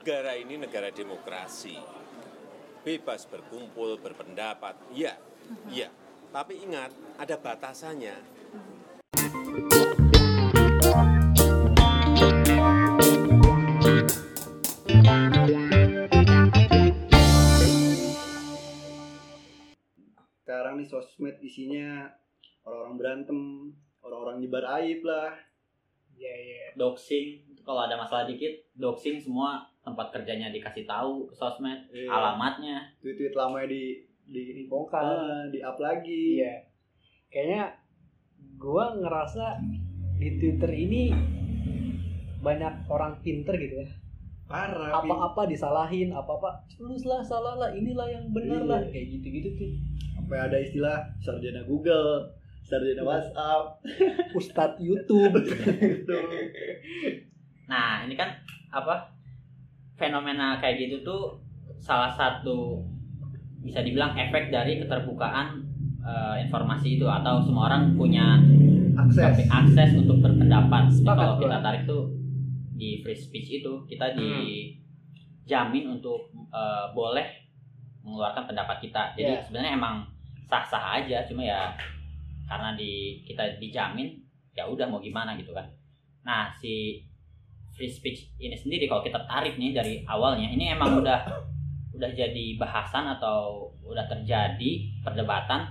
negara ini negara demokrasi. Bebas berkumpul, berpendapat, iya, iya. Tapi ingat, ada batasannya. sekarang nih sosmed isinya orang-orang berantem orang-orang nyebar aib lah Iya iya. doxing kalau ada masalah dikit doxing semua tempat kerjanya dikasih tahu ke sosmed Iya. alamatnya tweet-tweet lamanya di di Dibongkar. ah, di up lagi Iya. Kayaknya gua ngerasa di Twitter ini banyak orang pinter gitu ya. parah. Apa-apa disalahin, apa-apa lu lah salah lah, inilah yang benar Iya. lah, kayak gitu-gitu tuh. sampai ada istilah sarjana Google sarjana WhatsApp Ustadz YouTube. gitu nah ini kan apa fenomena kayak gitu tuh salah satu bisa dibilang efek dari keterbukaan eh, informasi itu atau semua orang punya akses akses untuk berpendapat. Jadi kalau kita tarik tuh di free speech itu kita dijamin untuk eh, boleh mengeluarkan pendapat kita. Jadi Iya. sebenarnya emang sah-sah aja, cuma ya karena di kita dijamin ya udah mau gimana gitu kan. Nah si free speech ini sendiri kalau kita tarik nih dari awalnya ini emang udah udah jadi bahasan atau udah terjadi perdebatan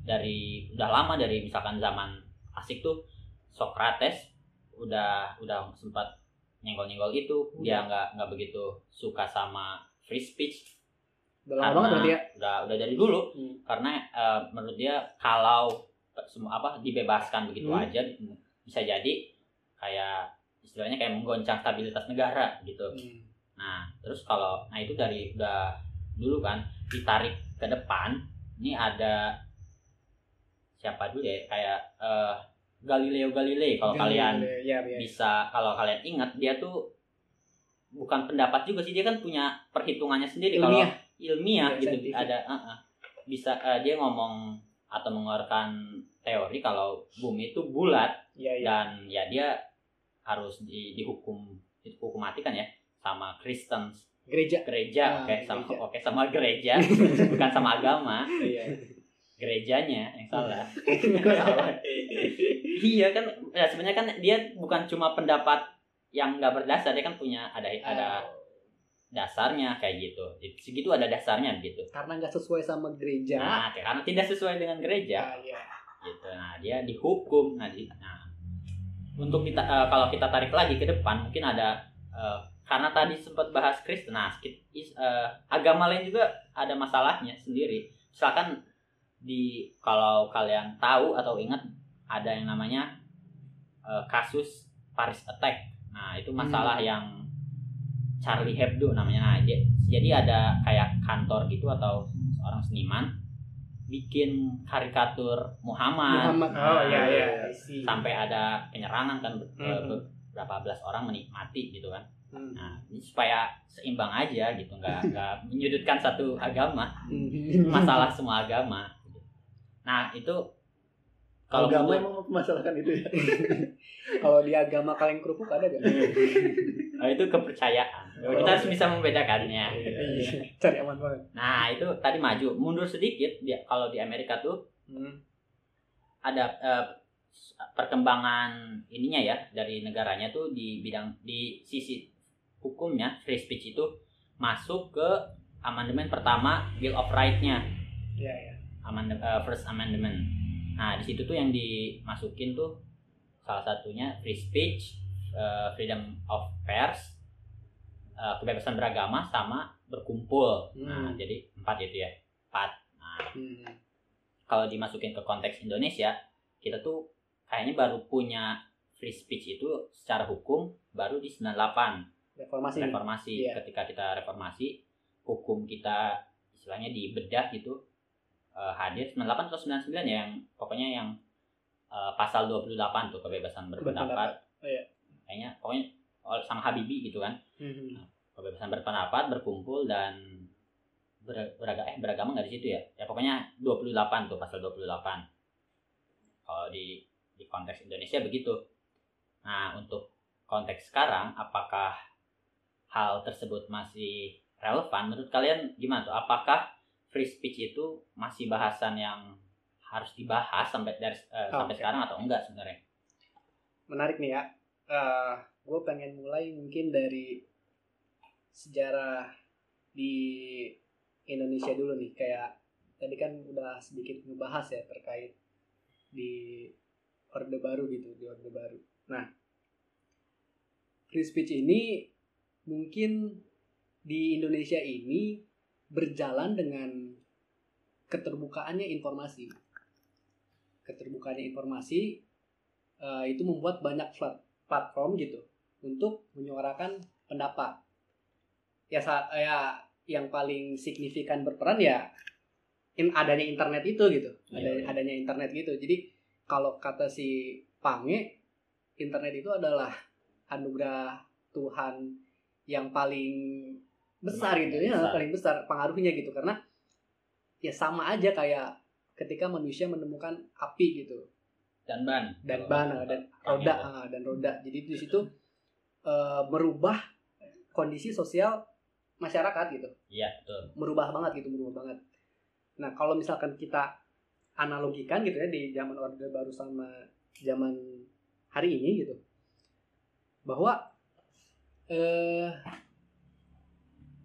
dari udah lama dari misalkan zaman asik tuh Socrates udah udah sempat nyenggol-nyenggol itu dia nggak nggak begitu suka sama free speech Udah lama banget berarti ya. udah udah dari dulu Hmm. karena eh, menurut dia kalau semua apa dibebaskan begitu Hmm. aja bisa jadi kayak istilahnya kayak menggoncang stabilitas negara gitu Hmm. Nah, terus kalau nah itu dari udah dulu kan ditarik ke depan, ini ada siapa dulu ya kayak eh, Galileo Galilei kalau kalian ya, ya. bisa kalau kalian ingat dia tuh bukan pendapat juga sih dia kan punya perhitungannya sendiri Ilmiah. kalau ilmiah Ya, gitu scientific. ada eh, eh. bisa eh, dia ngomong atau mengeluarkan teori kalau bumi itu bulat Iya, iya. dan ya dia harus di, dihukum dihukum mati kan ya sama Kristen Gereja. gereja Ah, oke sama gereja. oke sama gereja bukan sama agama Iya. gerejanya yang salah Salah. iya kan ya sebenarnya kan dia bukan cuma pendapat yang nggak berdasar dia kan punya ada ada dasarnya kayak gitu segitu ada dasarnya gitu Karena nggak sesuai sama gereja. nah karena tidak sesuai dengan gereja Ah, iya. gitu nah dia dihukum nah, di- nah untuk kita eh, kalau kita tarik lagi ke depan mungkin ada eh, karena tadi sempat bahas Kristen nah eh, agama lain juga ada masalahnya sendiri. Misalkan di kalau kalian tahu atau ingat ada yang namanya eh, kasus Paris Attack. Nah itu masalah yang Charlie Hebdo namanya. Nah, jadi ada kayak kantor gitu atau seorang seniman bikin karikatur Muhammad, Muhammad. Nah, Oh iya iya. iya. Sampai ada penyerangan kan ber- Mhm. ber- berapa belas orang menikmati gitu kan Hmm. nah ini supaya seimbang aja gitu nggak nggak menyudutkan satu agama Hmm. masalah semua agama nah itu kalau agama emang mempermasalahkan itu ya Kalau di agama kalian kerupuk ada gak? oh, itu kepercayaan Oh. kita harus bisa membedakannya Iya. Cari aman banget. nah itu tadi maju mundur sedikit dia kalau di Amerika tuh Hmm. ada eh, perkembangan ininya ya dari negaranya tuh di bidang di sisi hukumnya free speech itu masuk ke amandemen pertama Bill of Right-nya Iya iya. amendment first amendment. Nah, di situ tuh yang dimasukin tuh salah satunya free speech, eh, freedom of pers, eh, kebebasan beragama sama berkumpul. Nah, Hmm. jadi empat itu ya. Empat. Nah, Hmm. kalau dimasukin ke konteks Indonesia, kita tuh kayaknya baru punya free speech itu secara hukum baru di 98 Reformasi. reformasi Iya. ketika kita reformasi hukum kita istilahnya dibedah gitu eh, hadir 98 atau 99 ya yang pokoknya yang eh, pasal 28 tuh kebebasan berpendapat. Oh, iya. kayaknya pokoknya ol- sama Habibie gitu kan Hmm. kebebasan berpendapat berkumpul dan ber- beraga- eh, beragama nggak di situ ya ya pokoknya 28 tuh pasal 28 kalau di di konteks Indonesia begitu nah untuk konteks sekarang apakah hal tersebut masih relevan menurut kalian gimana tuh apakah free speech itu masih bahasan yang harus dibahas sampai dari eh, Oh, sampai oke. sekarang atau enggak sebenarnya menarik nih ya. gue pengen mulai mungkin dari sejarah di Indonesia dulu nih. Kayak tadi kan udah sedikit ngebahas ya terkait di Orde Baru gitu, di Orde Baru. Nah, free speech ini mungkin di Indonesia ini berjalan dengan keterbukaannya informasi. Keterbukaannya informasi eh, itu membuat banyak plat- platform gitu untuk menyuarakan pendapat. Ya, sa- ya yang paling signifikan berperan ya in, adanya internet itu gitu, ada Iya. adanya internet gitu. Jadi kalau kata si Pange, internet itu adalah anugerah Tuhan yang paling besar gitu ya, besar. paling besar pengaruhnya gitu. Karena ya sama aja kayak ketika manusia menemukan api gitu. Dan ban. Dan ban ah, dan roda ah, dan roda. Jadi di situ eh, merubah kondisi sosial masyarakat gitu. Iya betul. Merubah banget gitu merubah banget. Nah kalau misalkan kita analogikan gitu ya di zaman orde baru sama zaman hari ini gitu. Bahwa eh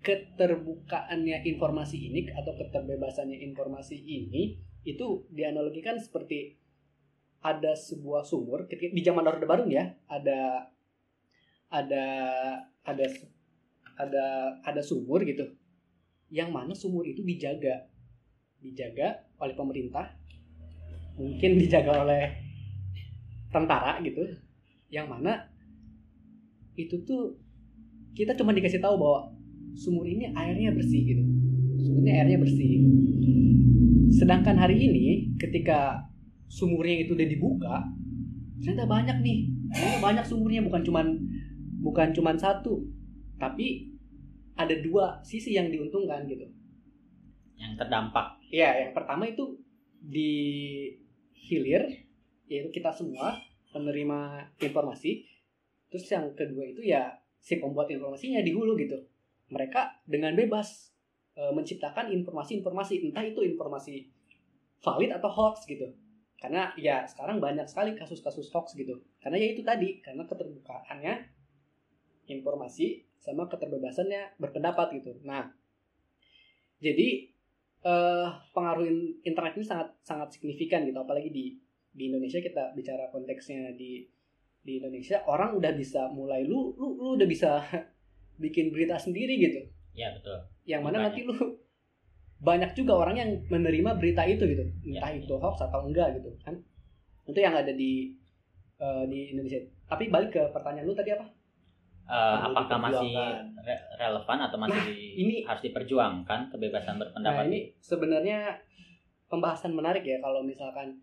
keterbukaannya informasi ini atau keterbebasannya informasi ini itu dianalogikan seperti ada sebuah sumur ketika di zaman orde baru ya ada ada ada ada ada sumur gitu. Yang mana sumur itu dijaga. Dijaga oleh pemerintah mungkin dijaga oleh tentara gitu. Yang mana itu tuh kita cuma dikasih tahu bahwa sumur ini airnya bersih gitu. Sumurnya airnya bersih. Sedangkan hari ini ketika sumurnya itu udah dibuka ternyata banyak nih. Ternyata banyak sumurnya bukan cuman bukan cuman satu tapi ada dua sisi yang diuntungkan gitu. Yang terdampak. Iya, yang pertama itu di hilir, yaitu kita semua penerima informasi. Terus yang kedua itu ya si pembuat informasinya di hulu gitu. Mereka dengan bebas e, menciptakan informasi-informasi, entah itu informasi valid atau hoax gitu. Karena ya sekarang banyak sekali kasus-kasus hoax gitu. Karena ya itu tadi, karena keterbukaannya informasi sama keterbebasannya berpendapat gitu. Nah, jadi eh pengaruh in- internet ini sangat sangat signifikan gitu apalagi di di Indonesia kita bicara konteksnya di di Indonesia orang udah bisa mulai lu lu lu udah bisa bikin berita sendiri gitu. Ya betul. Yang mana Banyak. nanti lu banyak juga orang yang menerima berita itu gitu. Entah Ya, itu hoax atau enggak gitu kan? Itu yang ada di eh, di Indonesia. Tapi balik ke pertanyaan lu tadi apa? Perlu apakah masih re- relevan atau masih Nah, di- ini- harus diperjuangkan kebebasan nah berpendapat ini sebenarnya pembahasan menarik ya kalau misalkan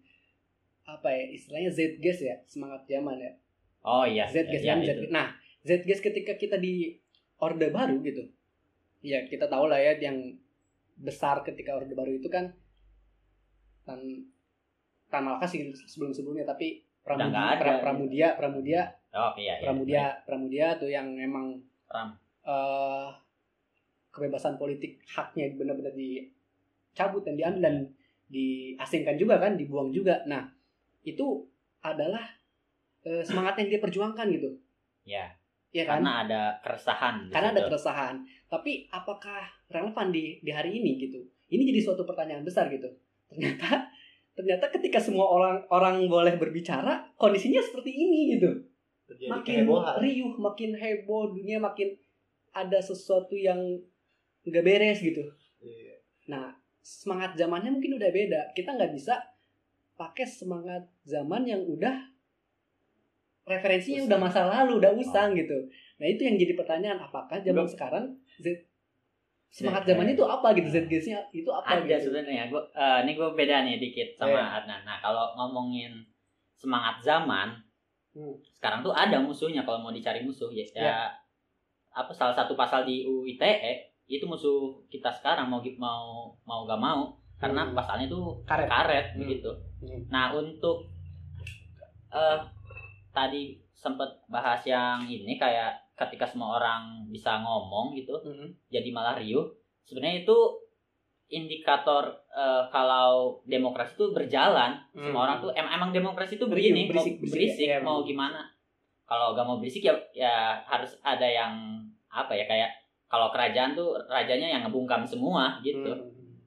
apa ya istilahnya Zgas ya semangat zaman ya. Oh iya. Zgas ya, kan. Zgas. Nah, Zgas ketika kita di Orde Baru gitu. Ya, kita tahu lah ya yang besar ketika Orde Baru itu kan Tan Tan Malaka sih sebelum-sebelumnya tapi Udah Pramudia. Pra- Pramudia, Pramudia, oh iya, iya. Pramudia, Pramudia tuh yang emang Pram. eh, kebebasan politik haknya benar-benar dicabut dan diambil dan diasingkan juga kan, dibuang juga. Nah, itu adalah eh, semangat yang dia perjuangkan gitu. ya ya kan? karena ada keresahan Karena ada keresahan. Tapi apakah relevan di di hari ini gitu? Ini jadi suatu pertanyaan besar gitu. Ternyata ternyata ketika semua orang orang boleh berbicara, kondisinya seperti ini gitu. terjadi Makin kehebohan riuh, makin heboh, dunia makin ada sesuatu yang nggak beres gitu. Iya. Nah, semangat zamannya mungkin udah beda. Kita nggak bisa pakai semangat zaman yang udah referensinya Usang. udah masa lalu, udah usang gitu. Nah, itu yang jadi pertanyaan, apakah zaman Belum. sekarang Z semangat Z- zaman itu apa gitu? ZGS-nya itu apa ada gitu? sebenarnya gua eh, ini gue beda nih dikit sama Iya. Adnan nah kalau ngomongin semangat zaman Hmm. sekarang tuh ada musuhnya kalau mau dicari musuh ya, ya Iya. apa salah satu pasal di UU ITE itu musuh kita sekarang mau mau mau gak mau karena Hmm. pasalnya tuh Karet. karet Hmm. begitu Hmm. nah untuk eh tadi sempet bahas yang ini kayak ketika semua orang bisa ngomong gitu Mhm. jadi malah riuh sebenarnya itu indikator eh, kalau demokrasi itu berjalan semua Hmm. orang tuh em- emang demokrasi itu begini berisik, mau berisik, berisik ya, mau gimana kalau gak mau berisik ya ya harus ada yang apa ya kayak kalau kerajaan tuh rajanya yang ngebungkam semua gitu Mhm.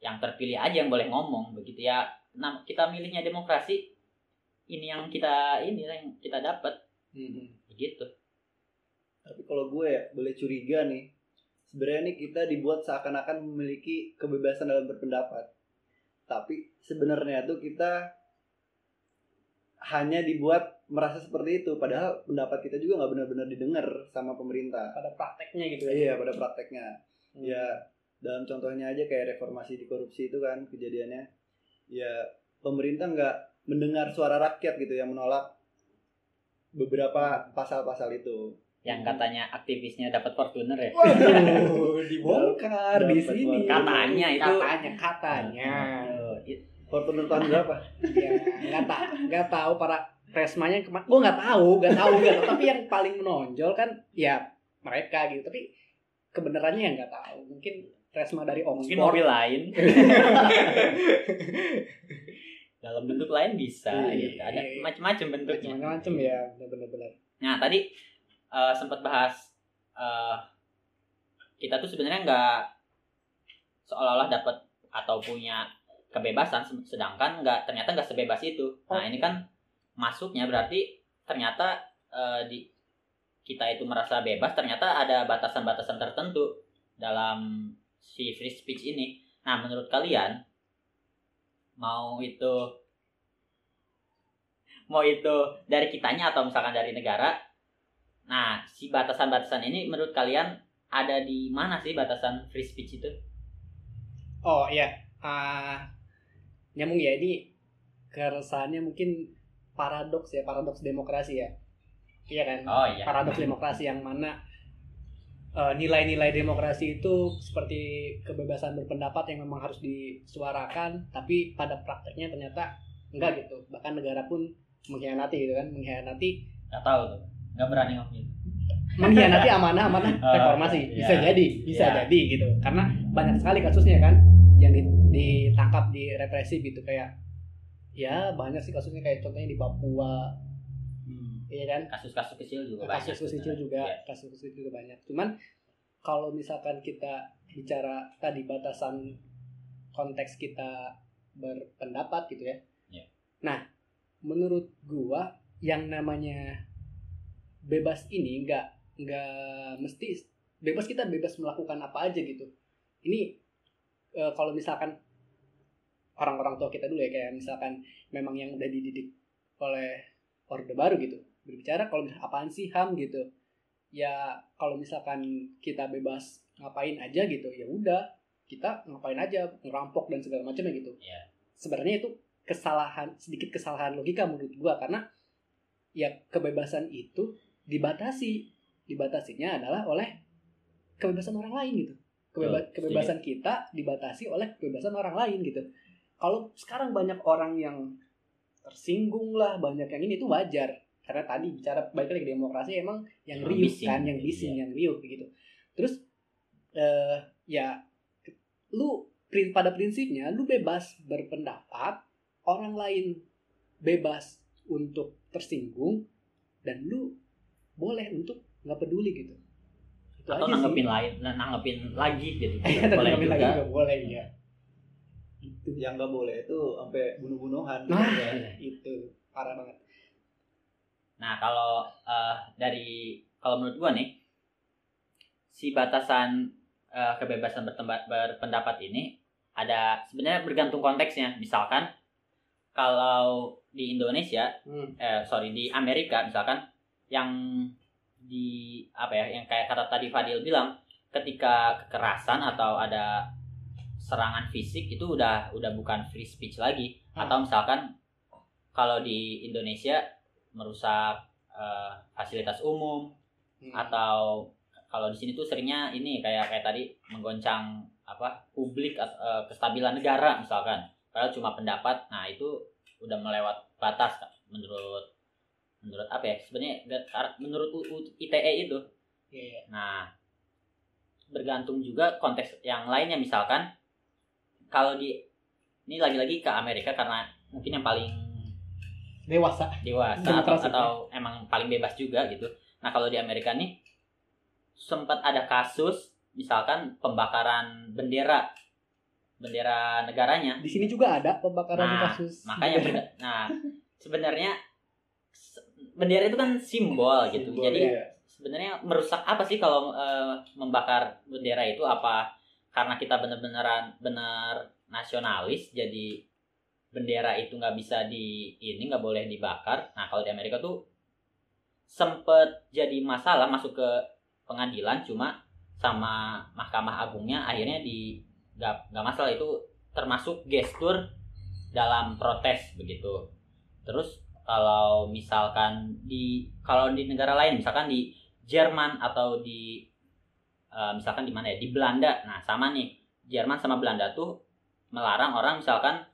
yang terpilih aja yang boleh ngomong begitu ya nah kita milihnya demokrasi ini yang kita ini yang kita dapat Mhm. begitu Tapi kalau gue ya boleh curiga nih, sebenarnya nih kita dibuat seakan-akan memiliki kebebasan dalam berpendapat. Tapi sebenarnya tuh kita hanya dibuat merasa seperti itu, padahal pendapat kita juga nggak benar-benar didengar sama pemerintah. pada prakteknya gitu ya Iya, pada prakteknya. Hmm. Ya, dalam contohnya aja kayak reformasi di korupsi itu kan kejadiannya. Ya, pemerintah nggak mendengar suara rakyat gitu yang menolak beberapa pasal-pasal itu. yang katanya aktivisnya dapat Fortuner ya Waduh, dibongkar di Dapat sini. Katanya itu- Katanya, katanya. Fortuner tahun berapa? ya, nggak tak, nggak tahu para resmanya kemarin. Gue nggak tahu, nggak tahu, nggak tahu. Tapi yang paling menonjol kan, ya mereka gitu. Tapi kebenarannya yang nggak tahu. Mungkin resma dari mungkin Oxford. mobil lain dalam bentuk lain bisa Iya, gitu. ada iya. macam-macam bentuknya. Macam-macam ya, benar-benar. nah tadi eh, sempat bahas eh, kita tuh sebenarnya nggak seolah-olah dapat atau punya kebebasan se- sedangkan nggak ternyata nggak sebebas itu. Nah ini kan masuknya berarti ternyata eh, di kita itu merasa bebas ternyata ada batasan-batasan tertentu dalam si free speech ini. Nah menurut kalian mau itu mau itu dari kitanya atau misalkan dari negara nah si batasan-batasan ini menurut kalian ada di mana sih batasan free speech itu Oh iya, Ah, nyambung ya ini keresahannya mungkin paradoks ya, paradoks demokrasi ya. Iya kan? oh iya paradoks demokrasi yang mana eh, nilai-nilai demokrasi itu seperti kebebasan berpendapat yang memang harus disuarakan tapi pada prakteknya ternyata enggak gitu. Bahkan negara pun mengkhianati gitu kan mengkhianati nggak tahu tuh. Nggak berani ngomongin. mengkhianati amanah-amanah Oh, reformasi. bisa iya. jadi bisa Iya. jadi gitu. Karena banyak sekali kasusnya kan yang di- ditangkap di represi gitu. Kayak ya banyak sih kasusnya. Kayak contohnya di Papua iya kan? Kasus-kasus kecil juga banyak kasus kecil juga Iya. kasus kecil juga banyak. Cuman kalau misalkan kita bicara tadi batasan konteks kita berpendapat gitu ya. Iya. nah menurut gua yang namanya bebas ini nggak nggak mesti bebas kita bebas melakukan apa aja gitu. Ini eh, kalau misalkan orang-orang tua kita dulu ya kayak misalkan memang yang udah dididik oleh orde baru gitu berbicara kalau misalkan apaan sih ham? gitu. Ya kalau misalkan kita bebas ngapain aja gitu ya udah kita ngapain aja ngerampok dan segala macamnya gitu. Iya. sebenarnya itu kesalahan sedikit kesalahan logika menurut gua karena ya kebebasan itu dibatasi. Dibatasinya adalah oleh kebebasan orang lain gitu. Kebeba- kebebasan kita dibatasi oleh kebebasan orang lain gitu. Kalau sekarang banyak orang yang tersinggung lah banyak yang ini itu wajar karena tadi bicara baik lagi demokrasi emang yang Yang riuh bising. kan yang bising Iya. yang riuh begitu terus eh ya lu pada prinsipnya lu bebas berpendapat orang lain bebas untuk tersinggung dan lu boleh untuk nggak peduli gitu itu atau aja nanggepin sih. lain nah, nanggepin lagi gitu Iya, boleh nanggepin juga lagi juga boleh ya itu Yang nggak boleh itu sampai bunuh-bunuhan. nah Ya. itu parah banget Nah, kalau eh, dari kalau menurut gua nih si batasan eh, kebebasan bertemba- berpendapat ini ada sebenarnya bergantung konteksnya. Misalkan kalau di Indonesia, Hmm. eh sorry di Amerika misalkan yang di apa ya yang kayak kata tadi Fadil bilang ketika kekerasan atau ada serangan fisik itu udah udah bukan free speech lagi Hmm. atau misalkan kalau di Indonesia merusak eh, fasilitas umum Hmm. atau kalau di sini tuh seringnya ini kayak kayak tadi menggoncang apa publik eh, kestabilan negara misalkan padahal cuma pendapat nah itu udah melewat batas Kak, menurut menurut apa ya sebenarnya menurut UU ITE itu Iya. nah bergantung juga konteks yang lainnya misalkan kalau di ini lagi-lagi ke Amerika karena mungkin yang paling Dewasa. dewasa atau, atau emang paling bebas juga gitu. Nah kalau di Amerika nih sempat ada kasus misalkan pembakaran bendera bendera negaranya. Di sini juga ada pembakaran Nah, kasus. Makanya berda- nah sebenarnya se- bendera itu kan simbol gitu. Simbol, Jadi iya. sebenarnya merusak apa sih kalau eh, membakar bendera itu apa karena kita bener-beneran bener nasionalis jadi bendera itu nggak bisa di ini nggak boleh dibakar. Nah kalau di Amerika tuh sempet jadi masalah masuk ke pengadilan cuma sama Mahkamah Agungnya akhirnya di nggak nggak masalah. Itu termasuk gestur dalam protes begitu. Terus kalau misalkan di kalau di negara lain misalkan di Jerman atau di eh, misalkan di mana ya di Belanda. Nah sama nih. Jerman sama Belanda tuh melarang orang misalkan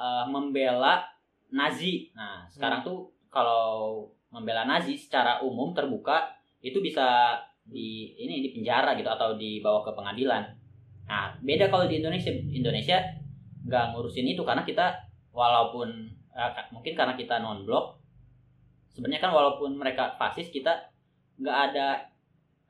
eh, membela Nazi. Nah sekarang tuh kalau membela Nazi secara umum terbuka itu bisa di ini di penjara gitu atau dibawa ke pengadilan. Nah beda kalau di Indonesia. Indonesia nggak ngurusin itu karena kita walaupun eh, mungkin karena kita non blok sebenarnya kan walaupun mereka fasis kita nggak ada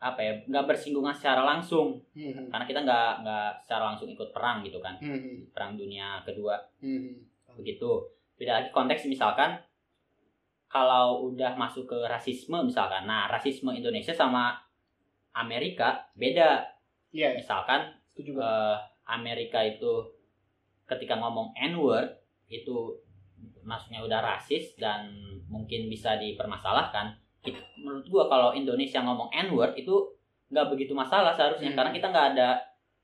apa ya nggak bersinggungan secara langsung. Hmm, karena kita nggak nggak secara langsung ikut perang gitu kan. Hmm, perang dunia kedua. Hmm. begitu. Beda lagi konteks misalkan kalau udah masuk ke rasisme misalkan. Nah rasisme Indonesia sama Amerika beda. Iya, misalkan itu juga. eh, Amerika itu ketika ngomong N-word itu maksudnya udah rasis dan mungkin bisa dipermasalahkan. Kita- menurut gua kalau Indonesia ngomong N-word itu nggak begitu masalah seharusnya Hmm. karena kita nggak ada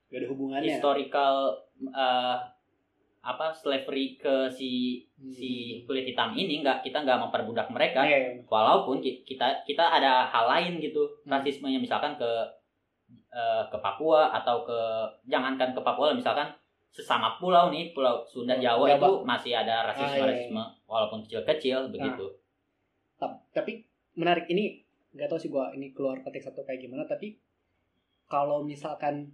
Gak ada hubungannya. historical eh, apa slavery ke si Hmm. si kulit hitam ini nggak kita nggak memperbudak mereka Iya, iya. walaupun ki- kita kita ada hal lain gitu Hmm. rasismenya misalkan ke eh, ke Papua atau ke jangankan ke Papua misalkan sesama pulau nih pulau Sunda Oh, Jawa Jawa. itu masih ada rasisme Ah, iya, rasisme walaupun kecil-kecil begitu Ta- tapi menarik. Ini nggak tahu sih gua ini keluar konteks atau kayak gimana tapi kalau misalkan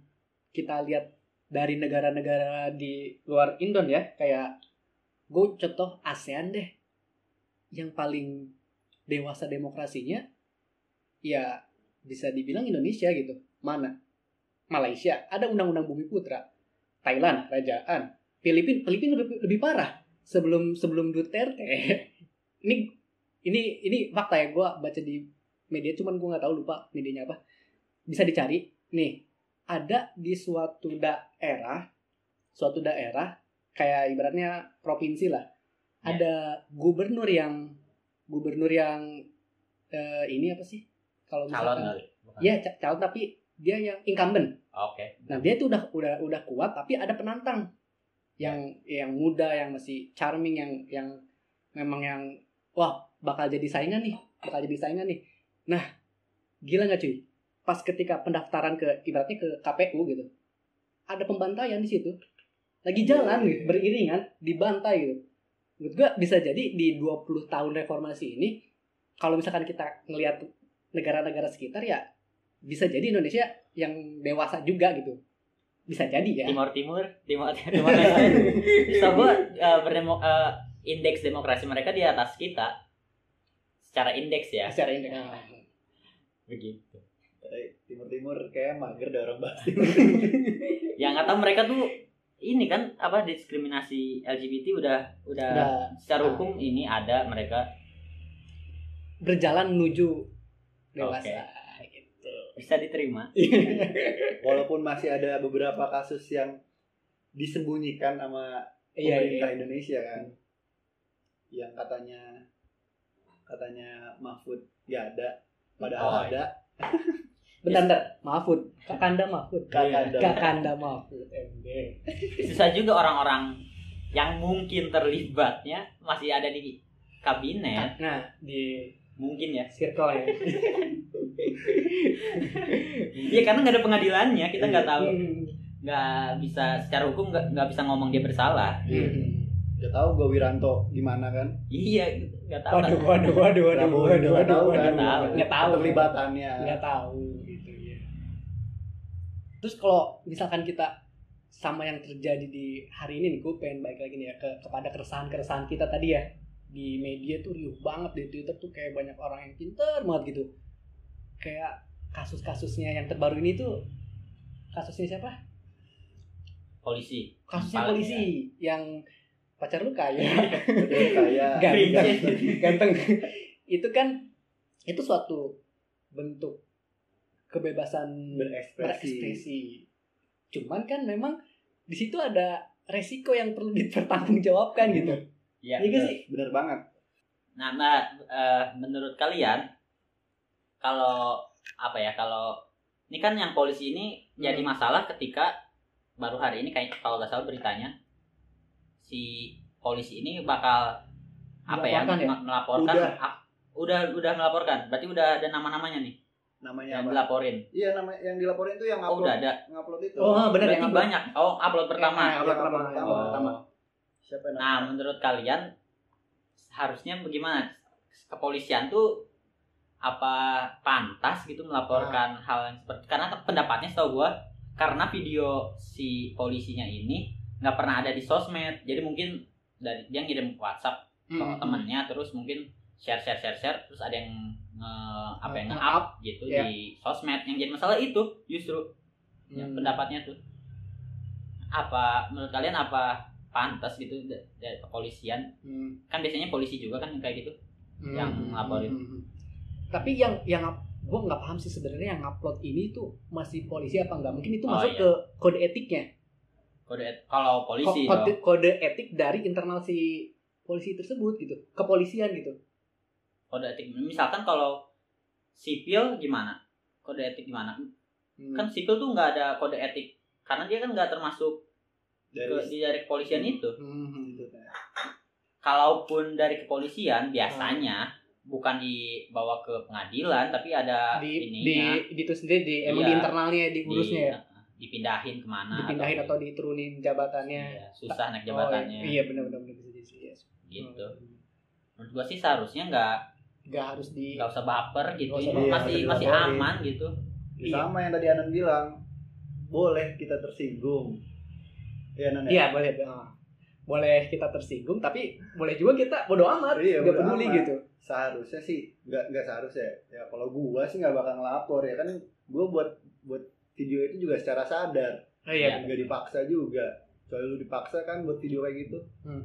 kita lihat dari negara-negara di luar Indon ya kayak gue contoh ASEAN deh. Yang paling dewasa demokrasinya ya bisa dibilang Indonesia gitu. Mana? Malaysia. Ada undang-undang bumi putra. Thailand kerajaan Filipina Filipina lebih, lebih parah sebelum sebelum Duterte. Ini ini ini fakta ya gue baca di media cuman gue nggak tahu lupa medianya apa. Bisa dicari. Nih ada di suatu daerah suatu daerah kayak ibaratnya provinsi lah. Ya. ada gubernur yang gubernur yang eh, ini apa sih? Kalau calon kali ya ca- calon tapi dia yang incumbent. Oke. Nah dia tuh udah udah udah kuat tapi ada penantang. Yang yang muda yang masih charming yang yang memang yang wah bakal jadi saingan nih bakal jadi saingan nih. Nah gila nggak cuy? Pas ketika pendaftaran ke ibaratnya ke KPU gitu ada pembantaian di situ lagi jalan gitu, beriringan dibantai gitu. Menurut gua bisa jadi di 20 tahun reformasi ini kalau misalkan kita ngelihat negara-negara sekitar ya bisa jadi Indonesia yang dewasa juga gitu bisa jadi ya Timur Timur Timur Timur bisa gua eh, berdemo eh, indeks demokrasi mereka di atas kita secara indeks ya. Secara ini begitu. Eh, Timur-Timur kayak mager deh orang bahas. yang nggak tahu mereka tuh ini kan apa diskriminasi LGBT udah udah, udah. secara Ah. hukum ini ada mereka. Berjalan menuju dewasa gitu. Bisa diterima. Walaupun masih ada beberapa kasus yang disembunyikan sama iya pemerintah iya. Indonesia kan. Yang katanya katanya Mahfud gak ada, padahal Oh, ada. bentar bentar Mahfud. Kakanda Mahfud. Kakanda. Kakanda Mahfud. MD susah juga orang-orang yang mungkin terlibatnya masih ada di kabinet. Nah di mungkin ya. Circle ya. Iya karena nggak ada pengadilannya kita nggak tahu. Hmm. nggak bisa secara hukum nggak nggak bisa ngomong dia bersalah. Hmm. Udah tahu gue Wiranto gimana kan? iya nggak tahu Waduh, waduh, waduh, waduh, waduh, waduh, waduh? Nggak tahu. nggak tahu, Keterlibatannya. nggak tahu gitu ya. Terus kalau misalkan kita sama yang terjadi di hari ini nih, gue pengen balik lagi nih ya ke kepada keresahan-keresahan kita tadi ya di media tuh riuh banget di Twitter tuh kayak banyak orang yang pinter banget gitu. Kayak kasus-kasusnya yang terbaru ini tuh kasusnya siapa? polisi Kasusnya Paling polisi yang pacar lu kaya. Betul kayak Ganteng. ganteng itu kan itu suatu bentuk kebebasan berekspresi. berekspresi cuman kan memang di situ ada resiko yang perlu dipertanggungjawabkan gitu ya Iya Bener, sih bener banget. Nah, nah eh, menurut kalian kalau apa ya kalau ini kan yang polisi ini jadi Hmm. masalah ketika baru hari ini kayak kalau nggak salah beritanya si polisi ini bakal apa ya, ya? me- melaporkan Udah. ah, udah udah melaporkan berarti udah ada nama-namanya nih Namanya yang apa? dilaporin Iya nama yang dilaporin itu yang oh upload udah ada ngupload itu. oh benar berarti yang upload. banyak oh upload pertama Eh, Yang upload pertama, upload pertama. Siapa yang Nah, namanya? menurut kalian harusnya bagaimana? Kepolisian tuh apa pantas gitu melaporkan Nah. hal yang seperti karena pendapatnya setahu gua karena video si polisinya ini nggak pernah ada di sosmed. Jadi mungkin dari dia ngirim WhatsApp ke Hmm, temennya terus mungkin share share share share terus ada yang nge apa yang Nge-up, gitu ya. di sosmed. Yang jadi masalah itu justru Hmm. pendapatnya tuh apa menurut kalian apa pantas gitu da- dari kepolisian Hmm. kan biasanya polisi juga kan kayak gitu Hmm. yang ngelaporin. Hmm, hmm. tapi yang yang gue nggak paham sih sebenarnya yang upload ini tuh masih polisi apa enggak mungkin itu Oh, masuk iya. ke kode etiknya kode et- kalau polisi Ko- kode, dong. kode etik dari internal si polisi tersebut gitu. Kepolisian gitu. Kode etik. Misalkan kalau sipil gimana? Kode etik gimana? Hmm. kan sipil tuh nggak ada kode etik. Karena dia kan nggak termasuk dari ke, di dari kepolisian itu. Hmm, hmm. institutnya. kalaupun dari kepolisian biasanya bukan dibawa ke pengadilan tapi ada di di ininya. di itu sendiri di emang Iya. di internalnya diurusnya ya dipindahin ke mana dipindahin atau diturunin jabatannya Iya, susah naik Oh, jabatannya iya benar-benar bisa jadi sih yes. gitu Hmm. menurut gua sih seharusnya nggak nggak harus di nggak usah baper gitu usah baper, masih nggak masih dilaporin. aman gitu Ya, Iya. sama yang tadi Anan bilang boleh kita tersinggung Iya Anan ya? iya boleh ah. boleh kita tersinggung tapi boleh juga kita bodo amat Iya, nggak peduli amat. gitu seharusnya sih nggak nggak seharusnya ya kalau gua sih nggak bakal ngelapor ya kan gua buat buat video itu juga secara sadar. Oh, iya. Nggak dipaksa juga. Soalnya lu dipaksa kan buat video kayak gitu. Hmm,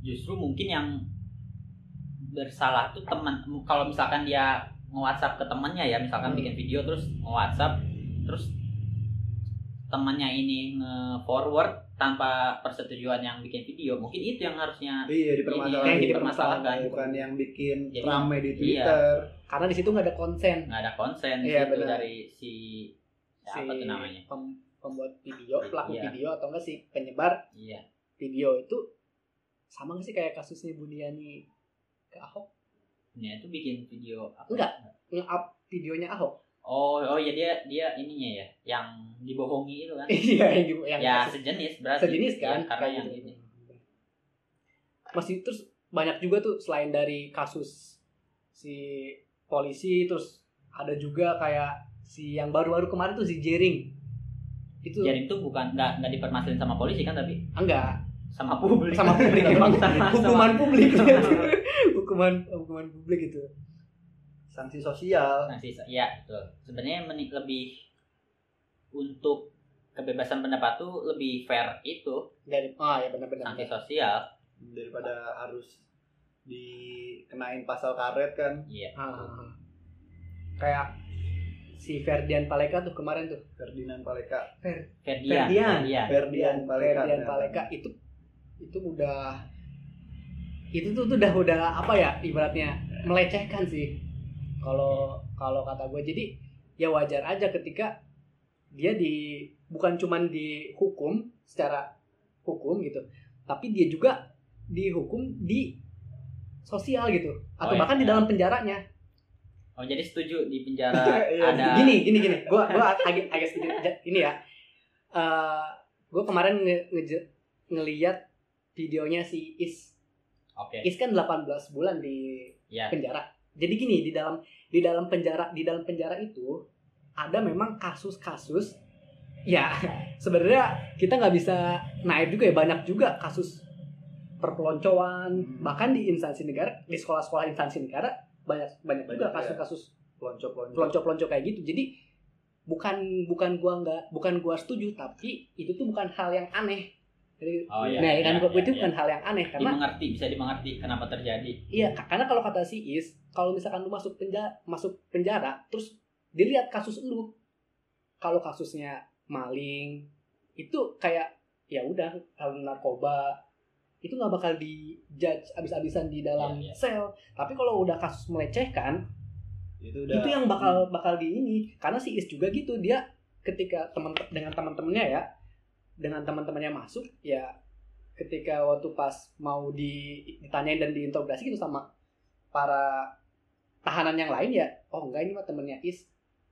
justru mungkin yang bersalah tuh teman kalau misalkan dia nge-WhatsApp ke temannya ya misalkan Hmm. bikin video terus nge-WhatsApp terus temannya ini nge-forward tanpa persetujuan yang bikin video mungkin itu yang harusnya iya Yang dipermasalahkan dipermasalahkan. bukan yang bikin Jadi, rame di iya. Karena di situ nggak ada konsen. Nggak ada konsen Iya, gitu benar. dari si siapa si tuh namanya? pem- pembuat video pelaku Iya. video atau enggak sih penyebar iya. video itu sama nggak sih kayak kasusnya Buniani ke Ahok? Dia itu bikin video apa? Enggak. nge-up videonya Ahok. Oh oh ya dia dia ininya ya yang dibohongi itu kan? Iya yang, yang ya kasus sejenis berarti. sejenis kan? Iya, karena yang gitu. ini. Masih terus banyak juga tuh selain dari kasus si polisi terus ada juga kayak si yang baru-baru kemarin tuh si Jering. Itu jadi itu bukan nggak nggak dipermasalahin sama polisi kan tapi? Enggak. Sama publik. Sama publik emang. Sama- hukuman sama- publik. Hukuman hukuman publik itu. Sanksi sosial. Nah, sisa, ya betul. Sebenarnya lebih untuk kebebasan pendapat tuh lebih fair itu. Dari ah ya benar-benar. Sanksi sosial. daripada harus dikenain pasal karet kan Iya. Ah. kayak si Ferdian Paleka tuh kemarin tuh Ferdinand Paleka Ferdian. Ferdian. Ferdian. Ferdian Paleka Ferdian ya. Paleka itu itu udah itu tuh, tuh udah udah apa ya ibaratnya melecehkan sih kalau kalau kata gue jadi ya wajar aja ketika dia di bukan cuman dihukum secara hukum gitu tapi dia juga dihukum di sosial gitu atau Oh, iya. bahkan di dalam penjaranya Oh jadi setuju di penjara Iya, ada gini gini gini gua gua agak agak sedikit ini ya Eh gua kemarin nge, nge- ngeliat videonya si Is. Oke. Is kan 18 bulan di Ya. penjara. Jadi gini di dalam di dalam penjara di dalam penjara itu ada memang kasus-kasus ya sebenarnya kita nggak bisa naik juga ya banyak juga kasus perpeloncoan Hmm. bahkan di instansi negara di sekolah-sekolah instansi negara banyak banyak juga ya. kasus-kasus pelonco-pelonco pelonco-pelonco kayak gitu jadi bukan bukan gua nggak bukan gua setuju tapi itu tuh bukan hal yang aneh Jadi, Oh, iya, nah kan iya, itu iya, bukan hal yang aneh karena Dimengerti, bisa dimengerti kenapa terjadi. Iya, ka- karena kalau kata si Is, kalau misalkan lu masuk penjara, masuk penjara, terus dilihat kasus lu, kalau kasusnya maling, itu kayak ya udah hal narkoba, itu nggak bakal dijudge abis-abisan di dalam Iya, iya. sel. Tapi kalau udah kasus melecehkan, itu udah itu yang bakal bakal di ini. Karena si Is juga gitu, dia ketika teman dengan teman-temannya ya, dengan teman-temannya masuk, ya ketika waktu pas mau di, ditanyain dan diinterogasi gitu sama para tahanan yang lain ya, oh enggak ini mah temennya Is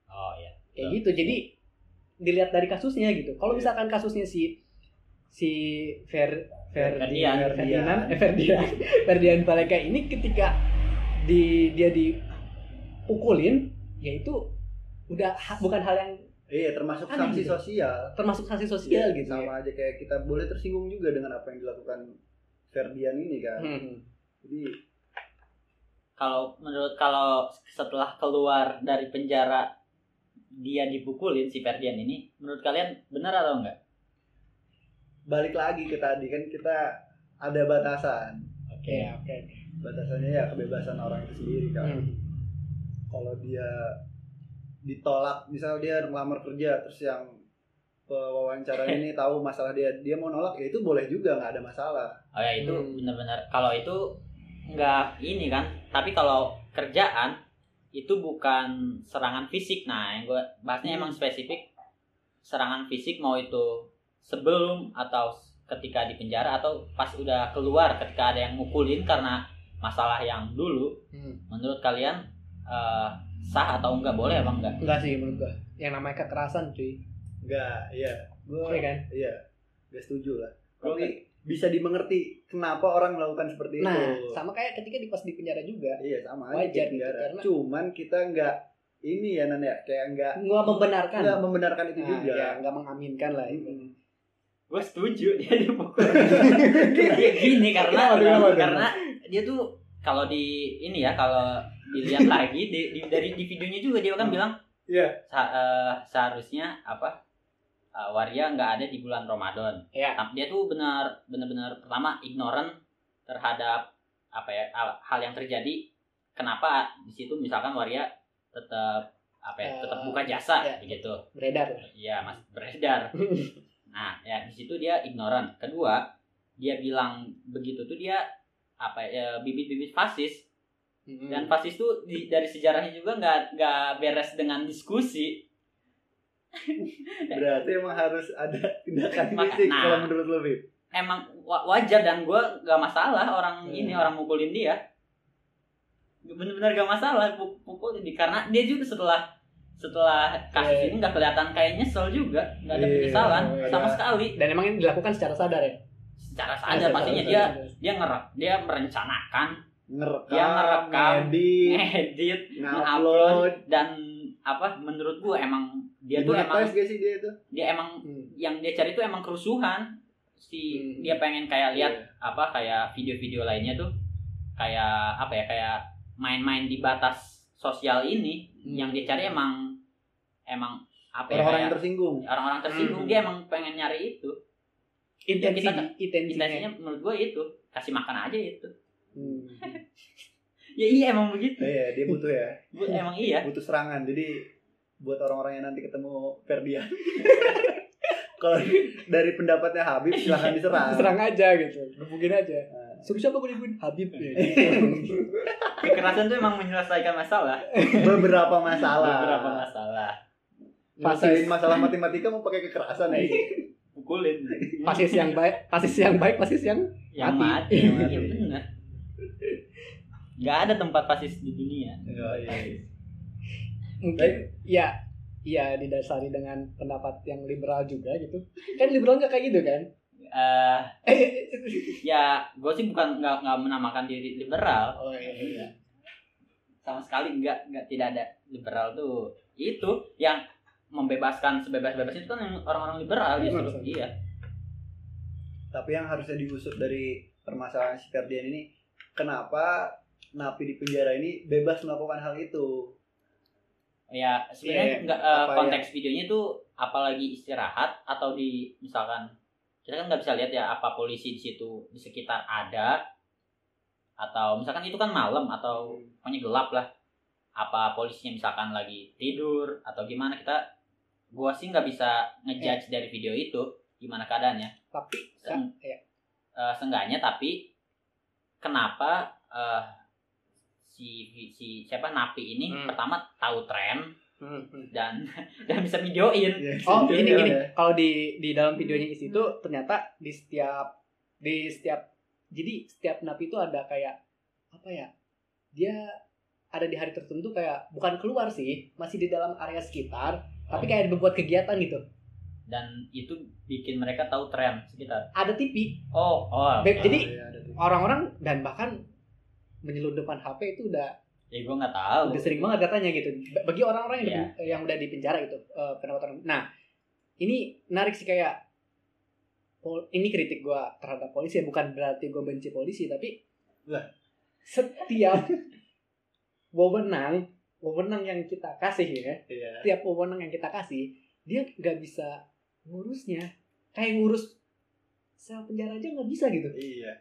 Oh iya. kayak Betul. gitu. Jadi dilihat dari kasusnya gitu. Kalau Iya. misalkan kasusnya si si Fer Fer Ferdian. Ferdinand eh, Ferdian Ferdian Paleka ini ketika di dia dipukulin ya itu udah ha- bukan hal yang iya termasuk Aneh sanksi gitu. sosial termasuk sanksi sosial Iya, gitu ya. sama aja kayak kita boleh tersinggung juga dengan apa yang dilakukan Ferdian ini kan Hmm. jadi Kalau menurut kalau setelah keluar dari penjara dia dipukulin si Ferdian ini, menurut kalian benar atau enggak? Balik lagi ke tadi kan kita ada batasan Oke. Oke, oke. batasannya ya kebebasan orang itu sendiri kan Hmm. kalau dia ditolak misal dia ngelamar kerja terus yang pewawancara ini tahu masalah dia dia mau nolak ya itu boleh juga nggak ada masalah Oh ya itu Hmm. benar-benar kalau itu enggak ini kan, tapi kalau kerjaan itu bukan serangan fisik. Nah, yang gue bahasnya emang spesifik serangan fisik mau itu sebelum atau ketika di penjara atau pas udah keluar ketika ada yang mukulin karena masalah yang dulu. Hmm. Menurut kalian eh, sah atau enggak boleh apa enggak? Enggak sih menurut gua. Yang namanya kekerasan cuy. nggak iya gue Iya kan? iya nggak setuju lah tapi bisa dimengerti kenapa orang melakukan seperti Nah, itu sama kayak ketika di pas di penjara juga. iya sama aja Wajar kayak gitu, penjara. karena- cuman kita nggak ini ya nan ya kayak nggak Nggak membenarkan. nggak membenarkan itu Nah, juga ya, nggak mengaminkan lah itu. Mm-mm. Gue setuju dia dipukul gini karena Kenapa, kenapa, karena dia tuh kalau di ini ya kalau dilihat lagi di, di- dari di videonya juga dia kan bilang Iya. sa- eh, seharusnya apa eh, waria nggak ada di bulan Ramadan Iya. Tapi dia tuh benar benar-benar pertama ignorant terhadap apa ya hal, hal yang terjadi kenapa di situ misalkan waria tetap apa ya tetap Eh, buka jasa iya. gitu Beredar. Iya, Mas beredar. Nah, ya di situ dia ignoran. Kedua, dia bilang begitu tuh dia apa ya bibit-bibit fasis Hmm. dan fasis tuh di, dari sejarahnya juga nggak nggak beres dengan diskusi. berarti emang harus ada tindakan fisik nah. kalau menurut lo Bib Emang wa- wajar dan gue nggak masalah orang Hmm. ini orang mukulin dia. Bener-bener gak masalah pu- pukul ini karena dia juga setelah setelah kasus Iya. ini nggak kelihatan kayak nyesel juga nggak ada Iya, penyesalan nggak sama sekali Dan emang ini dilakukan secara sadar ya. secara sadar Secara pastinya sadar. dia dia ngerek dia merencanakan ngerekam, Dia ngerekam, ngedit, ngedit ngupload, dan apa menurut gua emang dia tuh emang gak sih dia itu? dia emang Hmm. yang dia cari tuh emang kerusuhan si Hmm. dia pengen kayak lihat Iya. apa kayak video-video lainnya tuh kayak apa ya kayak main-main di batas sosial ini. Yang dia cari emang emang apa ya Orang-orang yang kayak tersinggung. orang-orang tersinggung Hmm. dia emang pengen nyari itu Intensi, kita- intensinya. intensinya menurut gua itu kasih makan aja itu Hmm. ya iya emang begitu Iya, dia butuh ya. Bu- emang iya butuh serangan. Jadi buat orang-orang yang nanti ketemu Ferdian. Kalau dari pendapatnya Habib silahkan diserang. Serang aja gitu. Gebukin aja. Nah, Suruh siapa gue dibunuh? Habib ya. kekerasan tuh emang menyelesaikan masalah Beberapa masalah. beberapa masalah Nyelesain masalah matematika mau pakai kekerasan ya. pukulin Pasis yang baik, pasis yang baik, pasis yang yang Mati. mati, Yang mati. iya benar nggak ada tempat fasis di dunia Iya, iya. mungkin ya ya didasari dengan pendapat yang liberal juga gitu. Kan liberal nggak kayak gitu kan? Eh Eh, ya gue sih bukan nggak nggak menamakan diri liberal. Oh iya, iya. sama sekali nggak nggak tidak ada liberal tuh. Itu yang membebaskan sebebas-bebasnya itu kan yang orang-orang liberal Iya, justru. iya. Tapi yang harusnya diusut dari permasalahan si Ferdian ini, kenapa napi di penjara ini bebas melakukan hal itu? ya sebenarnya Iya, nggak apa konteks videonya itu apalagi istirahat atau di misalkan kita kan nggak bisa lihat ya apa polisi di situ di sekitar ada atau misalkan itu kan malam atau pokoknya gelap lah apa polisinya misalkan lagi tidur atau gimana kita gua sih nggak bisa ngejudge dari video itu gimana keadaannya Tapi Seng- ya, eh, seenggaknya tapi kenapa eh, si si siapa napi ini Hmm. pertama tahu tren. Dan dan bisa videoin Oh, Iya, ini iya. gini. Kalau di di dalam videonya di situ ternyata di setiap di setiap jadi setiap napi itu ada kayak apa ya? Dia ada di hari tertentu kayak bukan keluar sih, masih di dalam area sekitar, tapi kayak berbuat kegiatan gitu. dan itu bikin mereka tahu tren sekitar Ada TV. oh oh Be- oke. jadi Oh, iya, orang-orang dan bahkan menyelundupkan HP itu udah ya gue nggak tahu udah sering banget katanya gitu. Ba- Bagi orang-orang yang, Iya. di- yang udah di penjara itu eh, pendapatan. Nah, ini menarik sih kayak pol- ini kritik gua terhadap polisi ya bukan berarti gua benci polisi tapi Lah. setiap wewenang wewenang yang kita kasih ya Iya. setiap wewenang yang kita kasih dia nggak bisa ngurusnya kayak ngurus sel penjara aja nggak bisa gitu Iya.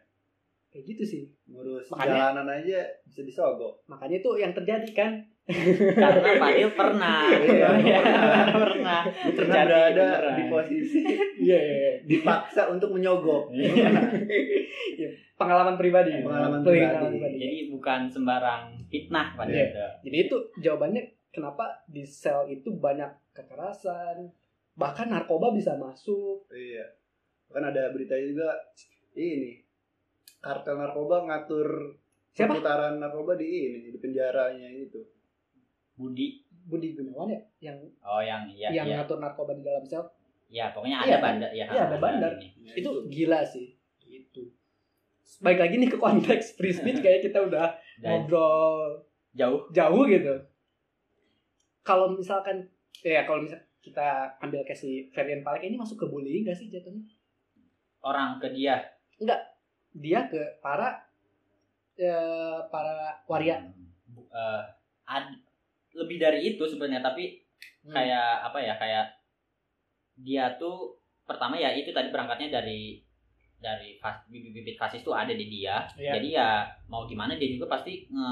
Kayak gitu sih Ngurus Makanya- jalanan aja bisa disogok. makanya itu yang terjadi kan karena Fadil pernah Iya, pernah. pernah Terjadi berada beneran. di posisi iya iya iya. dipaksa untuk menyogok. Iya. Pengalaman pribadi Pengalaman pribadi jadi bukan sembarang fitnah pada Iya. itu Jadi itu jawabannya kenapa di sel itu banyak kekerasan, bahkan narkoba bisa masuk. Iya. Kan ada berita juga ini kartel narkoba ngatur Siapa? perputaran narkoba di ini di penjaranya itu. Budi Budi Gunawan ya yang oh yang iya yang iya ngatur narkoba di dalam sel. ya pokoknya Iya, ada bandar ya Iya, ada bandar. ini. Nah, itu gila sih. Itu. Baik lagi nih ke konteks free speech kayak kita udah Dan ngobrol jauh jauh gitu. Kalau misalkan ya kalau misal kita ambil si Ferdian Palek ini masuk ke bullying gak sih jatuhnya? orang ke dia Dia ke para eh, para waria. Eh, ad- lebih dari itu sebenarnya tapi Hmm. kayak apa ya kayak dia tuh pertama ya itu tadi berangkatnya dari dari fas, bibit-bibit fasis tuh ada di dia Iya. jadi ya mau gimana dia juga pasti nge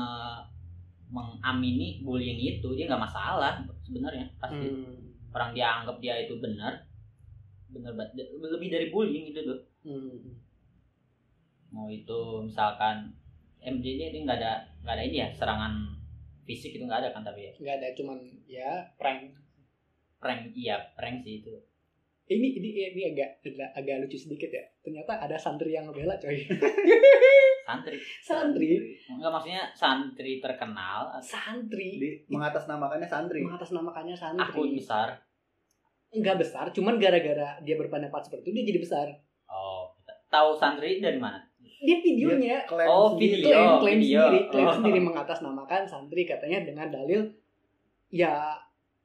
mengamini bullying itu dia nggak masalah sebenarnya pasti Hmm. orang dia anggap dia itu benar benar lebih dari bullying itu tuh Hmm. Mau itu misalkan MJ dia dia nggak ada nggak ada ini ya serangan fisik itu nggak ada kan tapi ya? Nggak ada cuman ya prank. Prank iya prank sih itu. Ini ini ini agak agak, agak lucu sedikit ya. Ternyata ada santri yang ngebela coy. Santri. Santri. Enggak maksudnya santri terkenal santri. Di mengatasnamakannya santri. mengatasnamakannya santri. Besar. Nggak besar cuman gara-gara dia berpendapat seperti itu dia jadi besar. Oh tahu santri dari mana dia videonya Klaim Oh, sendiri. video. klaim klaim video. sendiri klaim Oh. sendiri mengatasnamakan santri katanya dengan dalil ya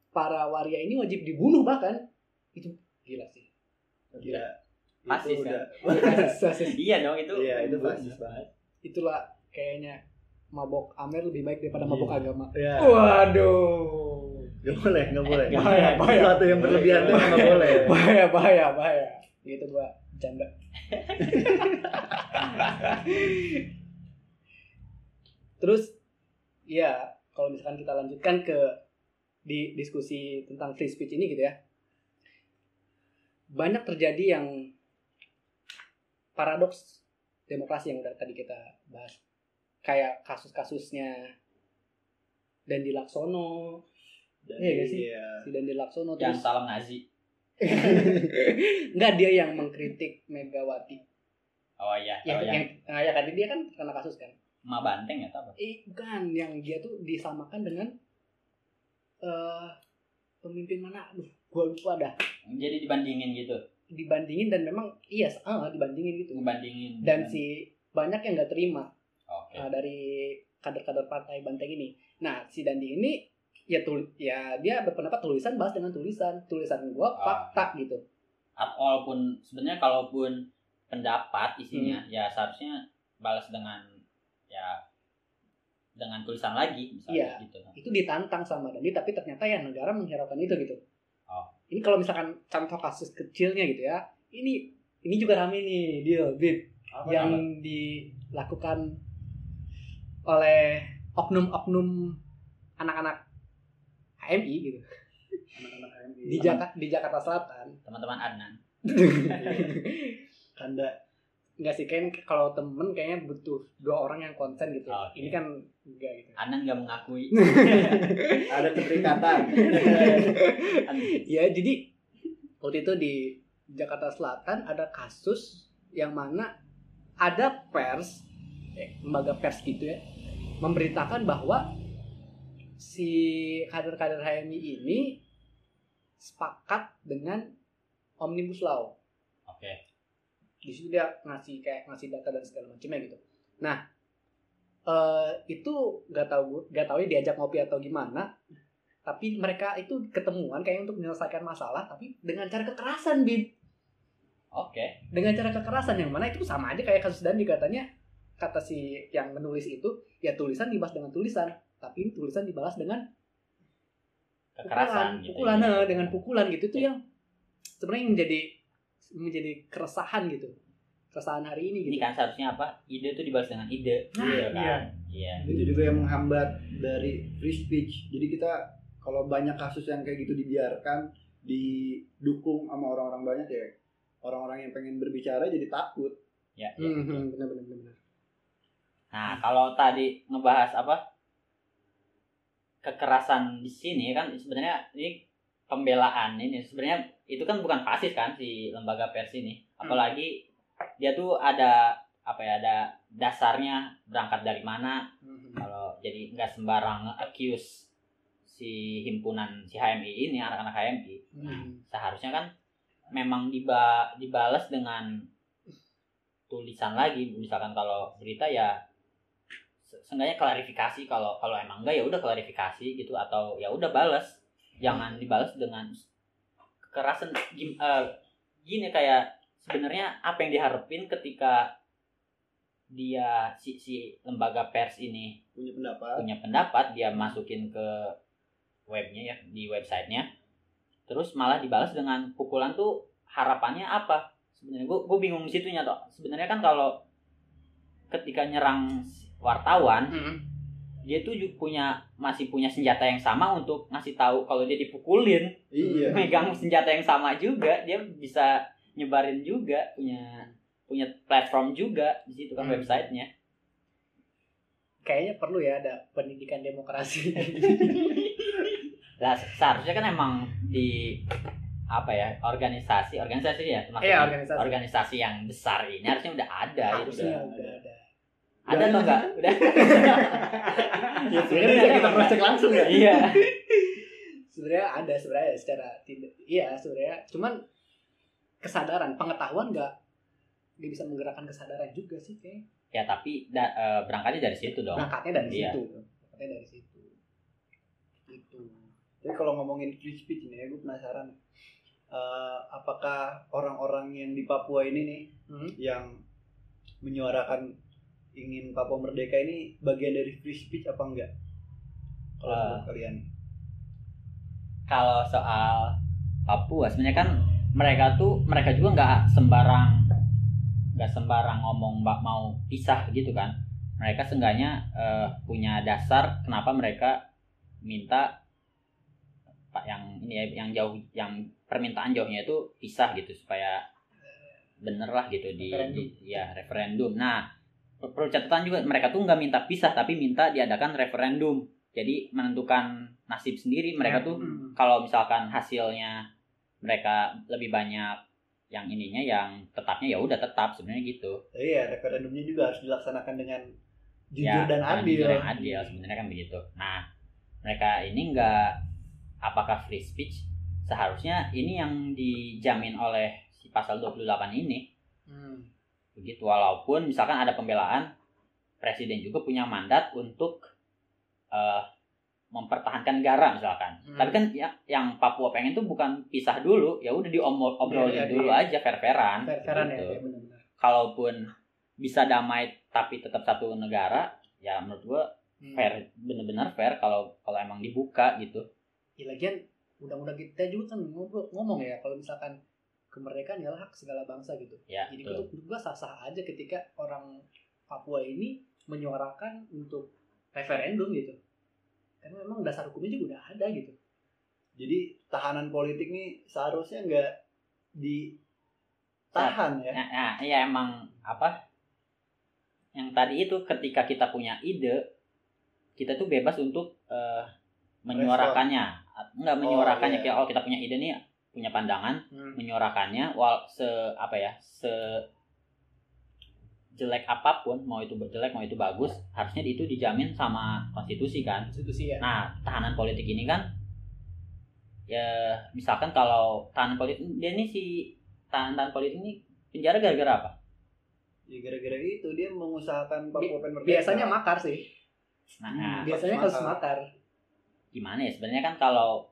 para waria ini wajib dibunuh bahkan itu gila sih Gila. Fasis, Itu kan? iya dong itu Iya, itu fasis banget. itulah kayaknya mabok Amer lebih baik daripada mabok Iya. agama Ya. waduh Gak boleh, gak boleh. Nggak boleh, bahaya. Sesuatu yang berlebihan tuh gak boleh. bahaya bahaya bahaya gitu gua bercanda terus ya kalau misalkan kita lanjutkan ke di diskusi tentang free speech ini gitu ya banyak terjadi yang paradoks demokrasi yang udah tadi kita bahas kayak kasus-kasusnya Dandi Laksono Dan Iya nggak sih? Iya. si Dandi Laksono terus salam ngazi Enggak dia yang mengkritik Megawati. oh iya Yang, oh, yang yang nah, ya kan dia kan kena kasus kan. emak banteng ya apa Eh bukan yang dia tuh disamakan dengan eh pemimpin mana? Aduh, gua lupa dah. jadi dibandingin gitu dibandingin dan memang iya ah, dibandingin gitu ngebandingin dan dengan- si banyak yang nggak terima oke uh, dari kader-kader partai Banteng ini. Nah, si Dandi ini ya tul ya dia berpendapat tulisan bahas dengan tulisan, tulisan gua Ah. fakta gitu. At- walaupun sebenarnya kalaupun pendapat isinya Hmm. ya seharusnya balas dengan ya dengan tulisan lagi misalnya Iya. gitu Itu ditantang sama Dandi tapi ternyata ya negara menghiraukan itu gitu. Oh. Ini kalau misalkan contoh kasus kecilnya gitu ya. Ini ini juga rame nih dia Bib Apa yang namanya? dilakukan oleh oknum-oknum anak-anak HMI gitu anak-anak HMI. di Jakarta di Jakarta Selatan. teman-teman Adnan Kanda Enggak sih, kan kalau temen kayaknya butuh dua orang yang konsen gitu. Oke. Ini kan enggak gitu. Adnan nggak mengakui ada keterikatan. ya, jadi waktu itu di Jakarta Selatan ada kasus yang mana ada pers, eh, lembaga pers gitu ya, memberitakan bahwa si kader-kader HMI ini sepakat dengan Omnibus Law. oke di situ dia ngasih kayak ngasih data dan segala macamnya gitu. Nah, eh itu nggak tahu nggak tahu ya diajak ngopi atau gimana. Tapi mereka itu ketemuan kayak untuk menyelesaikan masalah, tapi dengan cara kekerasan, Bin. oke Dengan cara kekerasan yang mana itu sama aja kayak kasus Dandi katanya kata si yang menulis itu ya tulisan dibahas dengan tulisan, tapi tulisan dibalas dengan kekerasan pukulan, gitu pukulan ya. eh, dengan pukulan gitu itu yang sebenarnya menjadi menjadi keresahan gitu. Keresahan hari ini ini gitu kan seharusnya apa? Ide tuh dibalas dengan ide. Nah, gitu iya. kan? iya. Itu juga yang menghambat dari free speech. Jadi kita kalau banyak kasus yang kayak gitu dibiarkan didukung sama orang-orang banyak ya orang-orang yang pengen berbicara jadi takut. Ya, ya. Hmm, benar benar benar. Nah, kalau tadi ngebahas apa kekerasan di sini kan sebenarnya ini pembelaan ini. Sebenarnya itu kan bukan fasis kan si lembaga pers ini. Apalagi dia tuh ada apa ya ada dasarnya berangkat dari mana. Kalau jadi nggak sembarang accuse si himpunan si HMI ini anak-anak HMI Hmm. seharusnya kan memang diba dibalas dengan tulisan lagi. Misalkan kalau berita ya seenggaknya klarifikasi kalau kalau emang enggak ya udah klarifikasi gitu atau ya udah balas jangan dibalas dengan kekerasan. Gim- eh, gini kayak sebenarnya apa yang diharapin ketika dia si si lembaga pers ini punya pendapat. punya pendapat dia masukin ke webnya ya di websitenya. Terus malah dibalas dengan pukulan tuh harapannya apa? Sebenarnya gue gue bingung di situnya toh. Sebenarnya kan kalau ketika nyerang wartawan Hmm. dia tuh juga punya masih punya senjata yang sama untuk ngasih tahu kalau dia dipukulin iya megang senjata yang sama juga dia bisa nyebarin juga punya punya platform juga di situ kan Hmm. websitenya Kayaknya perlu ya ada pendidikan demokrasi. Lah seharusnya kan emang di apa ya organisasi organisasi ya termasuk Iya, yang- organisasi. organisasi yang besar ini harusnya udah ada itu Harusnya udah udah ada. Ada atau enggak? Udah. Ya sebenarnya bisa kita cross check langsung ya. Iya. Sebenarnya ada sebenarnya secara tidak iya sebenarnya. Cuman kesadaran pengetahuan nggak nggak bisa menggerakkan kesadaran juga sih kayak ya tapi da- eh, berangkatnya dari situ dong. Berangkatnya dari Iya. situ. Berangkatnya dari situ. Itu Jadi kalau ngomongin free speech ini ya gue penasaran. Eh, apakah orang-orang yang di Papua ini nih Hmm. yang menyuarakan ingin Papua merdeka ini bagian dari free speech apa enggak? Kalau menurut kalian? kalau soal Papua sebenarnya kan mereka tuh mereka juga nggak sembarang nggak sembarang ngomong mbak mau pisah gitu kan mereka seenggaknya eh, punya dasar kenapa mereka minta pak yang ini ya yang jauh yang permintaan jauhnya itu pisah gitu supaya bener lah gitu di, Referendum. di- ya referendum nah perlu catatan juga mereka tuh nggak minta pisah tapi minta diadakan referendum jadi menentukan nasib sendiri mereka tuh Hmm. kalau misalkan hasilnya mereka lebih banyak yang ininya yang tetapnya ya udah tetap sebenarnya gitu Tapi ya referendumnya juga harus dilaksanakan dengan jujur ya, dan adil. jujur dan adil sebenarnya kan begitu nah mereka ini enggak apakah free speech seharusnya ini yang dijamin oleh si pasal 28 ini. Begitu walaupun misalkan ada pembelaan presiden juga punya mandat untuk eh, mempertahankan negara misalkan Hmm. tapi kan ya, yang Papua pengen tuh bukan pisah dulu ya udah diobrolin Iya, iya, dulu iya. aja fair-fairan Fair-fairan ya, gitu. ya benar-benar. kalaupun bisa damai tapi tetap satu negara ya menurut gua Hmm. fair bener-bener fair kalau kalau emang dibuka gitu Ya, lagian undang-undang kita juga kan ngobrol, ngomong ya kalau misalkan kemerdekaan adalah hak segala bangsa gitu. ya Jadi betul. menurut gua sah-sah aja ketika orang Papua ini menyuarakan untuk referendum gitu. Karena memang dasar hukumnya juga udah ada gitu. Jadi tahanan politik nih seharusnya nggak ditahan ya. Ya, ya, ya emang apa yang tadi itu ketika kita punya ide kita tuh bebas untuk eh, menyuarakannya nggak menyuarakannya iya. kayak oh kita punya ide nih punya pandangan Hmm. menyuarakannya wal se apa ya se jelek apa pun mau itu jelek mau itu bagus harusnya itu dijamin sama konstitusi kan Konstitusi ya. Nah, tahanan politik ini kan ya misalkan kalau tahanan politik dia ini si tahanan politik ini penjara gara-gara apa? Ya gara-gara itu dia mengusahakan Papua merdeka. Biasanya makar sih. Nah, Hmm. nah, Biasanya kasus makar. gimana ya sebenarnya kan kalau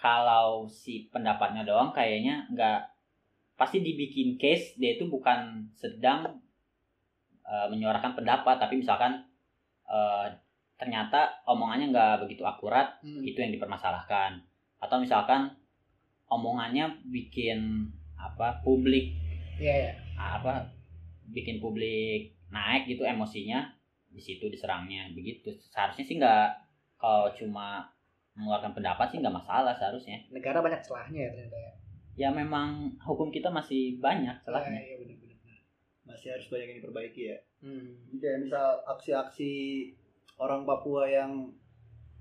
kalau si pendapatnya doang kayaknya nggak pasti dibikin case dia itu bukan sedang eh, menyuarakan pendapat tapi misalkan eh, ternyata omongannya nggak begitu akurat Hmm. itu yang dipermasalahkan atau misalkan omongannya bikin apa publik Iya ya. apa bikin publik naik gitu emosinya di situ diserangnya begitu seharusnya sih nggak kalau cuma mengeluarkan pendapat sih nggak masalah seharusnya Negara banyak celahnya ya ternyata ya. ya memang hukum kita masih banyak celahnya Iya benar-benar. masih harus banyak yang diperbaiki ya. Hmm. Jadi kayak misal aksi-aksi orang Papua yang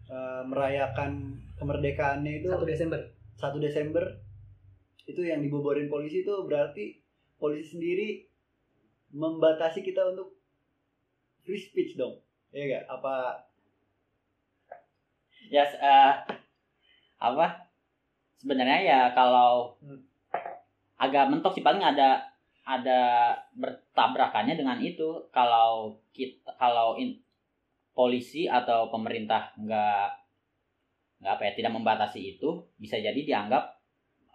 eh, merayakan kemerdekaannya itu 1 Desember. 1 Desember itu yang diboborin polisi itu berarti polisi sendiri membatasi kita untuk free speech dong. Iya gak? Apa ya eh, apa? Sebenarnya ya kalau agak mentok sih paling ada ada bertabrakannya dengan itu. Kalau kita kalau in- polisi atau pemerintah nggak nggak apa ya tidak membatasi itu bisa jadi dianggap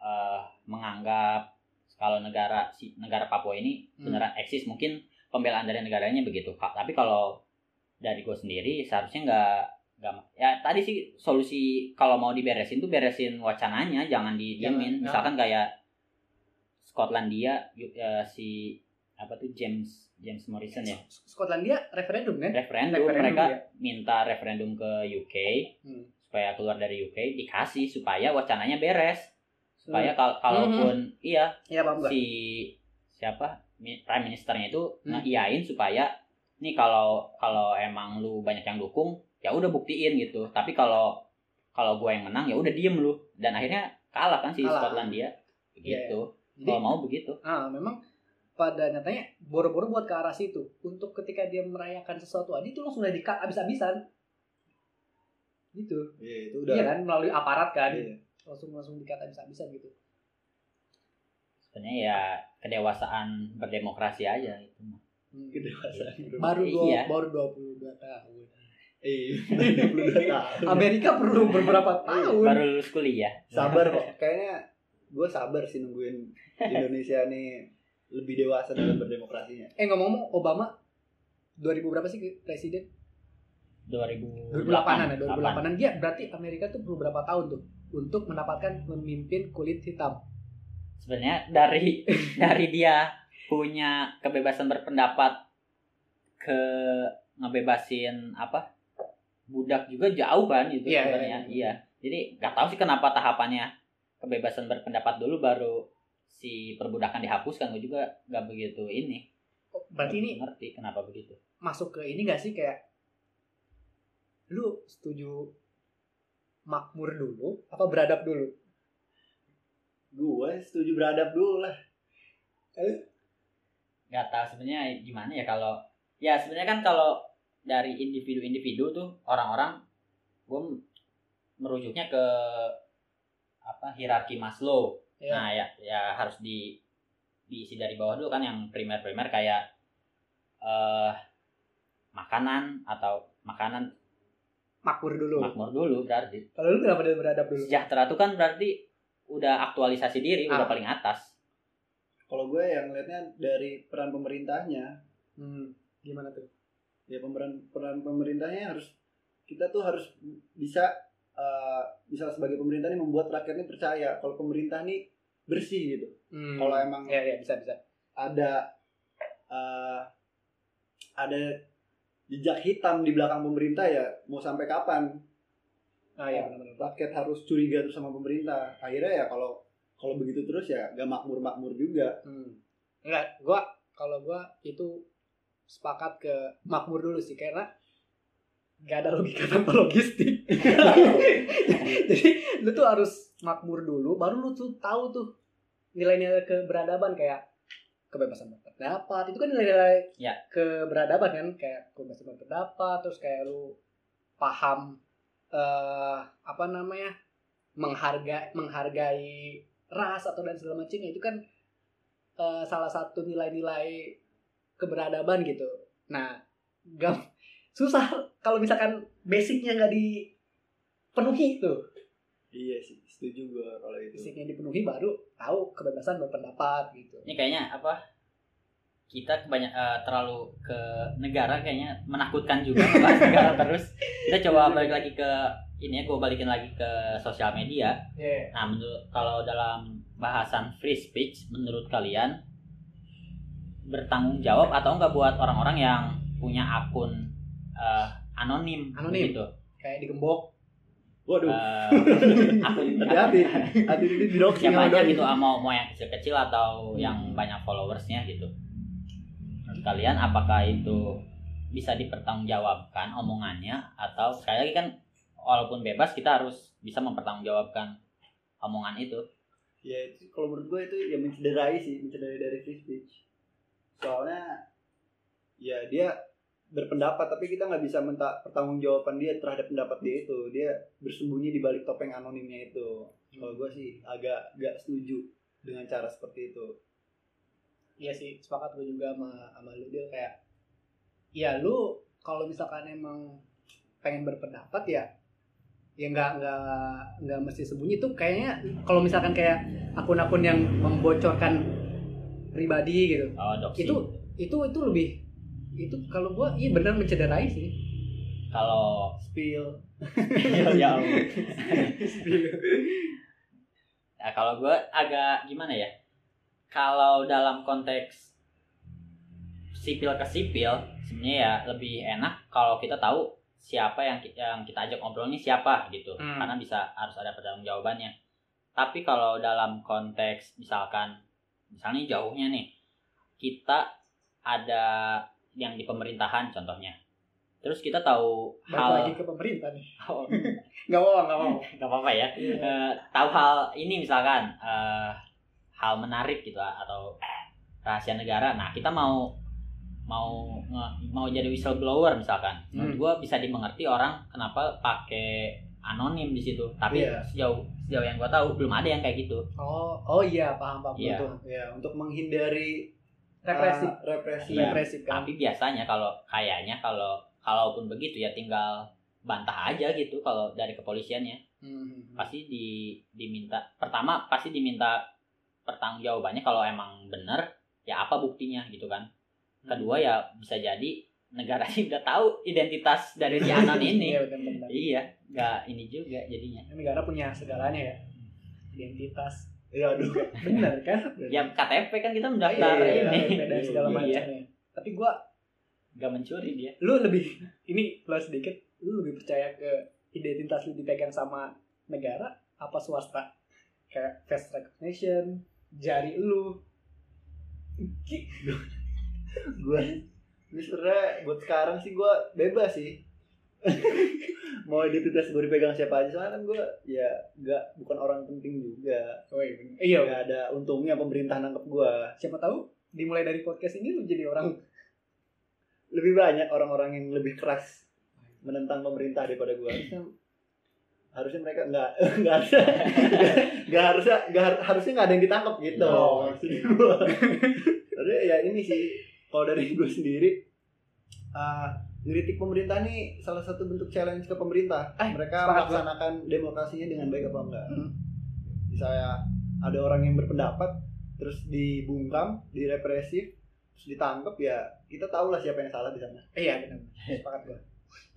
eh, menganggap kalau negara si negara Papua ini Hmm. beneran eksis. Mungkin pembelaan dari negaranya begitu tapi kalau dari gue sendiri seharusnya nggak nggak ya tadi sih solusi kalau mau diberesin tuh beresin wacananya jangan Jangan, didiemin ya. misalkan kayak Skotlandia ya, si apa tuh James James Morrison ya Skotlandia referendum kan? referendum, Referendum, mereka ya. minta referendum ke UK Hmm. supaya keluar dari UK dikasih supaya wacananya beres supaya Hmm. kal kalaupun iya Iya gak? si siapa prime ministernya itu Hmm. ngeiyain supaya nih kalau kalau emang lu banyak yang dukung ya udah buktiin gitu tapi kalau kalau gue yang menang ya udah diem lu dan akhirnya kalah kan si Kalah. Skotlandia begitu Jadi kalau mau begitu ah, memang pada nyatanya boro-boro buat ke arah situ untuk ketika dia merayakan sesuatu aja itu langsung udah dikat abis-abisan gitu Iya itu udah. iya kan melalui aparat kan Iya. langsung langsung dikat abis-abisan gitu sebenarnya ya kedewasaan berdemokrasi aja itu mah. Hmm. Kedewasaan. baru dua Iya. baru 22 tahun Iya. 22 tahun. Amerika perlu beberapa tahun baru lulus kuliah Sabar kok. Kayaknya gue sabar sih nungguin Indonesia nih lebih dewasa dalam berdemokrasinya. eh ngomong-ngomong Obama 2000 berapa sih presiden 2008 2008an ya 2008an dia berarti Amerika tuh perlu berapa tahun tuh untuk mendapatkan pemimpin kulit hitam sebenarnya dari dari dia punya kebebasan berpendapat ke ngebebasin apa budak juga jauh kan gitu Iya, sebenarnya. iya, iya. Jadi nggak tahu sih kenapa tahapannya kebebasan berpendapat dulu baru si perbudakan dihapuskan gue juga nggak begitu ini. Oh, berarti ini ngerti kenapa begitu. masuk ke ini gak sih kayak lu setuju makmur dulu apa beradab dulu? Gue setuju beradab dulu lah. nggak tahu sebenarnya gimana ya kalau ya sebenarnya kan kalau dari individu-individu tuh orang-orang gue merujuknya ke apa hierarki Maslow. Ya nah ya ya harus di diisi dari bawah dulu kan yang primer-primer kayak eh makanan atau makanan makmur dulu. makmur dulu berarti. Kalau lu kenapa dia beradab dulu? Sejahtera itu kan berarti udah aktualisasi diri udah Ah. paling atas. Kalau gue yang ngeliatnya dari peran pemerintahnya, hmm, gimana tuh ya pemeran peran pemerintahnya harus kita tuh harus bisa eh, bisa sebagai pemerintah ini membuat rakyat ini percaya kalau pemerintah ini bersih gitu. Hmm. Kalau emang ya ya bisa bisa ada eh, ada jejak hitam di belakang pemerintah ya mau sampai kapan ah ya benar-benar rakyat harus curiga terus sama pemerintah akhirnya ya kalau kalau begitu terus ya gak makmur makmur juga hmm. enggak gua kalau gua itu sepakat ke makmur dulu sih karena gak ada logika tanpa logistik. Jadi lu tuh harus makmur dulu baru lu tuh tahu tuh nilai-nilai keberadaban kayak kebebasan berpendapat. Itu kan nilai-nilai Ya. keberadaban kan kayak kebebasan berpendapat terus kayak lu paham eh apa namanya menghargai menghargai ras atau dan segala macamnya. Itu kan eh, salah satu nilai-nilai keberadaban gitu. Nah gam susah kalau misalkan basicnya nggak dipenuhi tuh. Iya sih setuju gue kalau itu. Basicnya dipenuhi baru tahu kebebasan berpendapat gitu. Ini kayaknya apa kita kebanyak eh, terlalu ke negara kayaknya menakutkan juga ngebahas negara terus. Kita coba balik lagi ke ini ya gue balikin lagi ke sosial media. Yeah. nah menurut kalau dalam bahasan free speech menurut kalian bertanggung jawab atau enggak buat orang-orang yang punya akun eh, anonim Anonim. gitu. Kayak digembok. Waduh. Eh, akun hati-hati. Hati hati di doxing siapa aja gitu ah, mau mau yang kecil-kecil atau yang banyak followersnya gitu. Menurut kalian apakah itu bisa dipertanggungjawabkan omongannya? Atau sekali lagi kan walaupun bebas kita harus bisa mempertanggungjawabkan omongan itu. Ya itu kalau menurut gue itu ya mencederai sih mencederai dari free speech soalnya ya dia berpendapat tapi kita nggak bisa minta pertanggungjawaban dia terhadap pendapat dia itu. Dia bersembunyi di balik topeng anonimnya itu. Kalau gue sih agak gak setuju dengan cara seperti itu. Iya sih, sepakat gue juga sama sama lu dia kayak ya lu kalau misalkan emang pengen berpendapat ya ya nggak nggak nggak mesti sembunyi. Tuh kayaknya kalau misalkan kayak akun-akun yang membocorkan pribadi gitu oh doxing. itu itu itu lebih itu kalau gua iya benar mencederai sih kalau spill ya Allah. Nah, kalau gue agak gimana ya? Kalau dalam konteks sipil ke sipil, sebenarnya ya lebih enak kalau kita tahu siapa yang ki- yang kita ajak ngobrol ini siapa gitu, Hmm. karena bisa harus ada pertanggungjawabannya. Tapi kalau dalam konteks misalkan, misalnya jauhnya nih, kita ada yang di pemerintahan contohnya. Terus kita tahu balik hal lagi ke pemerintah nih Oh, nggak apa nggak apa nggak apa-apa ya. Eh, tahu hal ini misalkan eh, hal menarik gitu atau rahasia negara nah kita mau mau mau jadi whistleblower misalkan menurut Hmm. gua bisa dimengerti orang kenapa pakai anonim di situ. Tapi Iya. sejauh sejauh yang gua tahu belum ada yang kayak gitu. Oh oh iya paham paham. Iya. betul ya untuk menghindari represif uh, represi. Iya. represif kan? Tapi biasanya kalau kayaknya kalau kalaupun begitu ya tinggal bantah aja gitu kalau dari kepolisiannya. Hmm. pasti di diminta pertama pasti diminta pertanggungjawabannya kalau emang bener ya apa buktinya gitu kan. Kedua ya bisa jadi negara ini udah tahu identitas dari si anon ini. Iya benar benar iya nggak ini juga jadinya. Negara punya segalanya ya. Identitas. Ya aduh. Benar kan? Ya KTP kan kita mendaftar Iya, ini. dari segala Iya. macamnya tapi gua nggak mencuri dia. lu lebih ini plus sedikit lu lebih percaya ke identitas lu dipegang sama negara apa swasta? Kayak face recognition jari lu. Gue gue sebenernya buat sekarang sih gue bebas sih mau identitas gue dipegang siapa aja soalnya kan gue ya nggak bukan orang penting juga. Oh iya iya. Nggak ada untungnya pemerintah nangkep gue siapa tahu dimulai dari podcast ini lu jadi orang lebih banyak orang-orang yang lebih keras menentang pemerintah daripada gue harusnya harusnya mereka nggak nggak harusnya nggak harusnya nggak har- harusnya nggak ada yang ditangkap gitu. Oh. maksud gua. Tapi ya ini sih kalau dari gue sendiri uh, ngeritik pemerintah nih salah satu bentuk challenge ke pemerintah. Eh, mereka melaksanakan demokrasinya dengan baik apa enggak? Hmm. misalnya ada orang yang berpendapat terus dibungkam direpresif terus ditangkap ya kita tahu lah siapa yang salah di sana. Iya benar. Sepakat gue.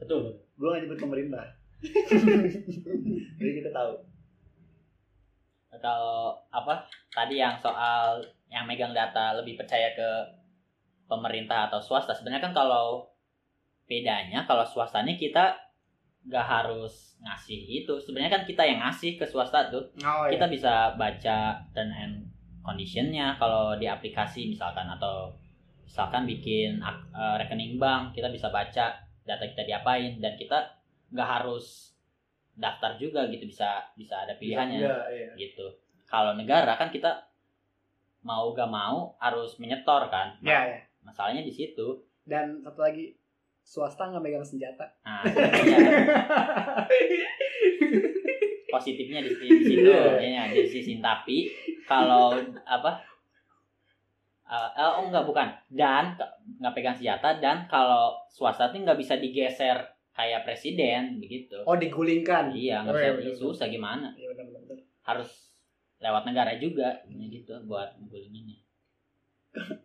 betul. Gue nggak nyebut pemerintah. Jadi kita tahu. Kalau apa? Tadi yang soal yang megang data lebih percaya ke pemerintah atau swasta. Sebenarnya kan kalau bedanya kalau swasta ini kita nggak harus ngasih itu. Sebenarnya kan kita yang ngasih ke swasta tuh. Oh, kita bisa baca term and conditionnya. Kalau di aplikasi misalkan atau misalkan bikin eh, rekening bank kita bisa baca data kita diapain. Dan kita nggak harus daftar juga gitu bisa bisa ada pilihannya Iya, iya. gitu. Kalau negara kan kita mau gak mau harus menyetor kan. Ya, ya. masalahnya di situ. Dan satu lagi swasta nggak megang senjata. nah sebenarnya positifnya di, di situ Iya. ya di sisi tapi kalau apa eh, eh, oh enggak bukan dan nggak pegang senjata dan kalau swasta tuh nggak bisa digeser kayak presiden begitu Oh digulingkan. iya nggak Oh, bisa iya, betul. susah gimana Iya benar benar. benar. harus lewat negara juga gitu buat ngulinginnya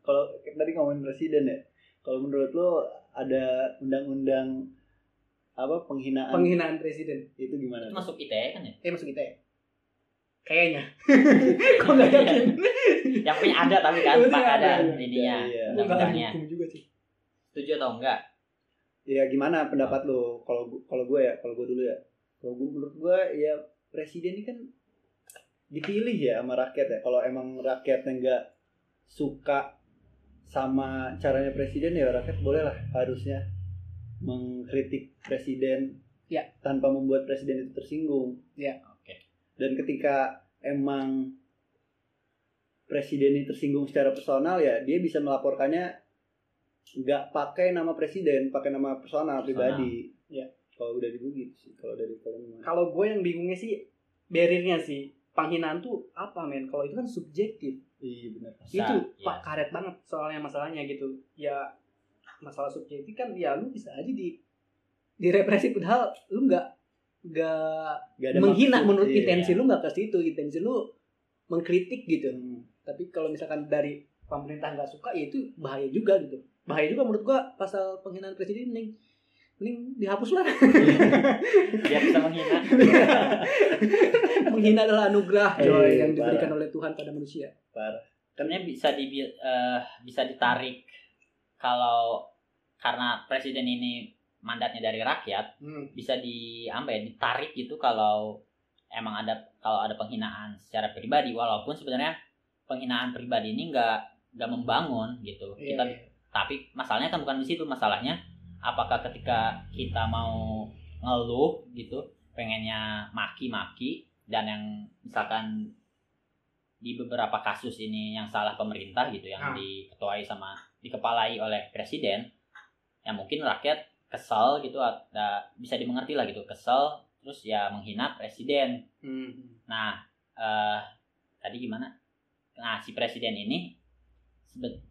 kalau tadi ngomongin presiden ya kalau menurut lo ada undang-undang apa penghinaan Penghinaan presiden. itu gimana itu masuk ITE kan ya Eh masuk kita ya? Kayaknya. Kok nggak yakin? yang punya ada tapi kan pak ada ada, ininya Iya, iya. Nggak ahli undang-undangnya juga sih. setuju atau enggak ya gimana pendapat lo kalau kalau gue ya kalau gue dulu ya kalau gue menurut gue ya presiden ini kan dipilih ya sama rakyat ya kalau emang rakyatnya nggak suka sama caranya presiden ya rakyat boleh lah harusnya mengkritik presiden Ya. tanpa membuat presiden itu tersinggung Ya. Oke. dan ketika emang presiden ini tersinggung secara personal ya dia bisa melaporkannya nggak pakai nama presiden pakai nama personal pribadi Ya. kalau udah dibugit sih kalau dari kalian? Kalau gue yang bingungnya sih barriernya sih penghinaan tuh apa men? Kalau itu kan subjektif. Iya benar itu ya. pak karet banget soalnya masalahnya gitu. Ya masalah subjektif kan ya lu bisa aja di direpresi padahal lu nggak nggak menghina maksud, menurut iya. intensi lu nggak ke situ intensi lu mengkritik gitu Hmm. tapi kalau misalkan dari pemerintah nggak suka ya itu bahaya juga gitu bahaya juga menurut gua pasal penghinaan presiden mending mending dihapus lah biar bisa menghina menghina adalah anugerah coy yang parah. diberikan oleh Tuhan pada manusia sebenarnya bisa di eh, bisa ditarik kalau karena presiden ini mandatnya dari rakyat hmm. bisa di apa ya ditarik gitu kalau emang ada kalau ada penghinaan secara pribadi walaupun sebenarnya penghinaan pribadi ini nggak nggak membangun gitu Iya, kita iya. tapi masalahnya kan bukan di situ masalahnya apakah ketika kita mau ngeluh gitu pengennya maki-maki dan yang misalkan di beberapa kasus ini yang salah pemerintah gitu yang diketuai sama dikepalai oleh presiden ya mungkin rakyat kesel gitu ada bisa dimengerti lah gitu kesel terus ya menghina presiden Hmm. Nah, eh, tadi gimana? Nah, si presiden ini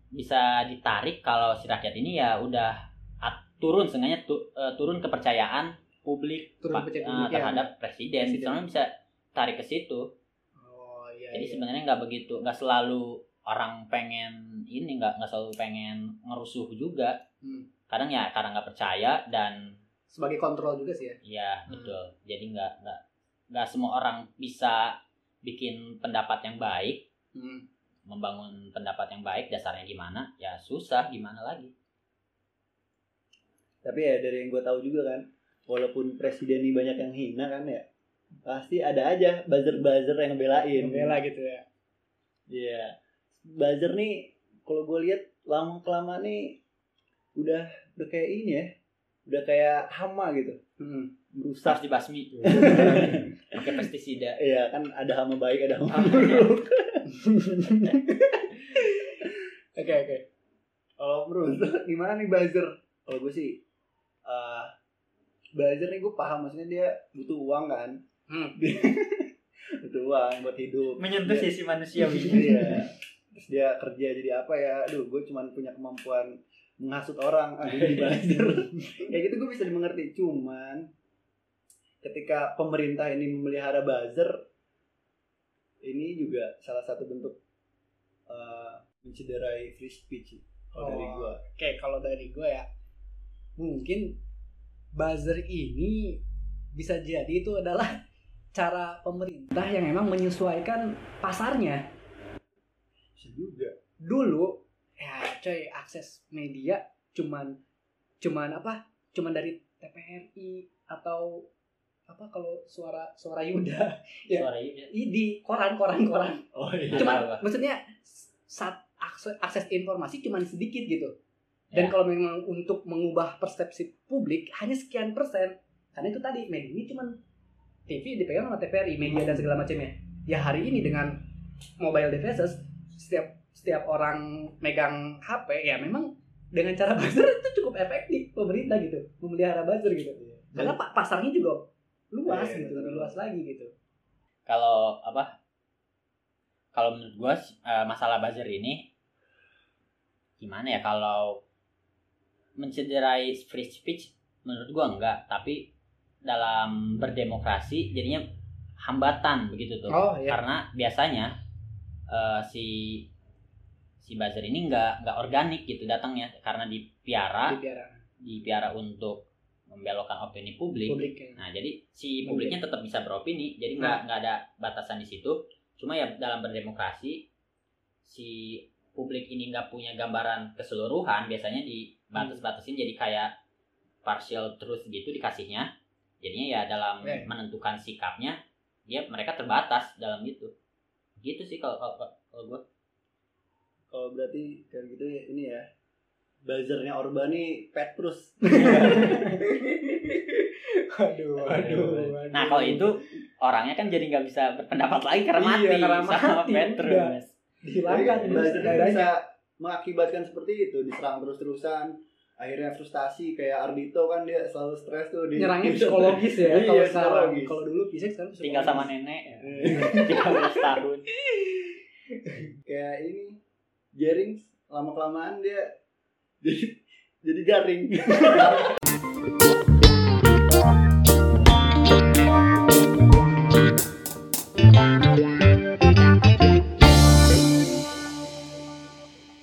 bisa ditarik kalau si rakyat ini ya udah at- turun sengaja tu- eh, turun kepercayaan publik Turun kepercayaan publik, ya. terhadap presiden. Presiden. Soalnya bisa tarik ke situ. Jadi iya. sebenarnya nggak begitu, nggak selalu orang pengen ini nggak nggak selalu pengen ngerusuh juga. Hmm. Kadang ya karena nggak percaya dan sebagai kontrol juga sih ya Iya Hmm. betul. Jadi nggak nggak nggak semua orang bisa bikin pendapat yang baik, hmm. membangun pendapat yang baik. Dasarnya gimana? Ya susah. Gimana lagi? tapi ya dari yang gue tahu juga kan walaupun presiden ini banyak yang hina kan ya pasti ada aja buzzer-buzzer yang belain bela gitu ya Iya. Buzzer nih kalau gue lihat lama kelamaan nih udah udah kayak ini ya. Udah kayak hama gitu. hmm. Merusak. Harus dibasmi. Pakai pestisida. Iya kan ada hama baik ada hama buruk. oke oke Kalau menurut gimana nih buzzer? Kalau gue sih eh buzzer nih gue paham maksudnya dia butuh uang kan. Hmm. itu uang buat hidup. Menyentuh Dia- sisi manusiawi. Iya. Terus dia kerja jadi apa ya? Aduh gue cuman punya kemampuan menghasut orang. Ah jadi buzzer kayak gitu gue bisa dimengerti. Cuman ketika pemerintah ini memelihara buzzer ini juga salah satu bentuk eh, mencederai free speech kalau dari Oh. gue Oke, kalau dari gue ya, mungkin buzzer ini bisa jadi itu adalah cara pemerintah yang memang menyesuaikan pasarnya. juga Dulu, ya coy, akses media cuman cuman apa? Cuman dari TPRI atau apa kalau suara suara Yuda Ya. suara iya Ih, di koran koran koran oh iya cuman tahu, Pak. maksudnya saat akses, akses informasi cuman sedikit gitu dan Ya. kalau memang untuk mengubah persepsi publik hanya sekian persen karena itu tadi media ini cuman TV dipegang sama TVRI media dan segala macamnya. Ya hari ini dengan mobile devices setiap setiap orang megang HP ya memang dengan cara buzzer itu cukup efektif pemerintah gitu memelihara buzzer gitu. Karena pa- pasarnya juga luas Iya, gitu betul. lebih luas lagi gitu. Kalau apa? Kalau menurut gua eh, masalah buzzer ini gimana ya kalau mencederai free speech menurut gua enggak. Tapi dalam berdemokrasi jadinya hambatan begitu tuh. Oh iya. Karena biasanya eh, si si buzzer ini enggak enggak organik gitu datangnya. Karena dipiara dipiara dipiara untuk membelokkan opini publik. Publik ya. Nah, jadi si publiknya tetap bisa beropini, jadi nggak nggak ada batasan di situ. Cuma ya dalam berdemokrasi si publik ini nggak punya gambaran keseluruhan, biasanya dibatas-batasin jadi kayak partial truth gitu dikasihnya. Jadinya ya dalam Oke. menentukan sikapnya dia mereka terbatas dalam itu. Gitu sih kalau kalau, kalau gue. kalau berarti kayak gitu ya ini ya buzzernya Orba nih Petrus Aduh, aduh, Nah kalau itu orangnya kan jadi nggak bisa berpendapat lagi karena Iya, mati karena sama mati, Petrus. terus buzzernya daerahnya. bisa mengakibatkan seperti itu diserang terus-terusan akhirnya frustasi kayak Ardito kan dia selalu stres tuh di nyerangnya psikologis ya iya, kalau sekarang. kalau dulu fisik sekarang tinggal sama nenek ya. Iya. belas tahun. Kayak ini jaring lama kelamaan dia jadi jadi garing.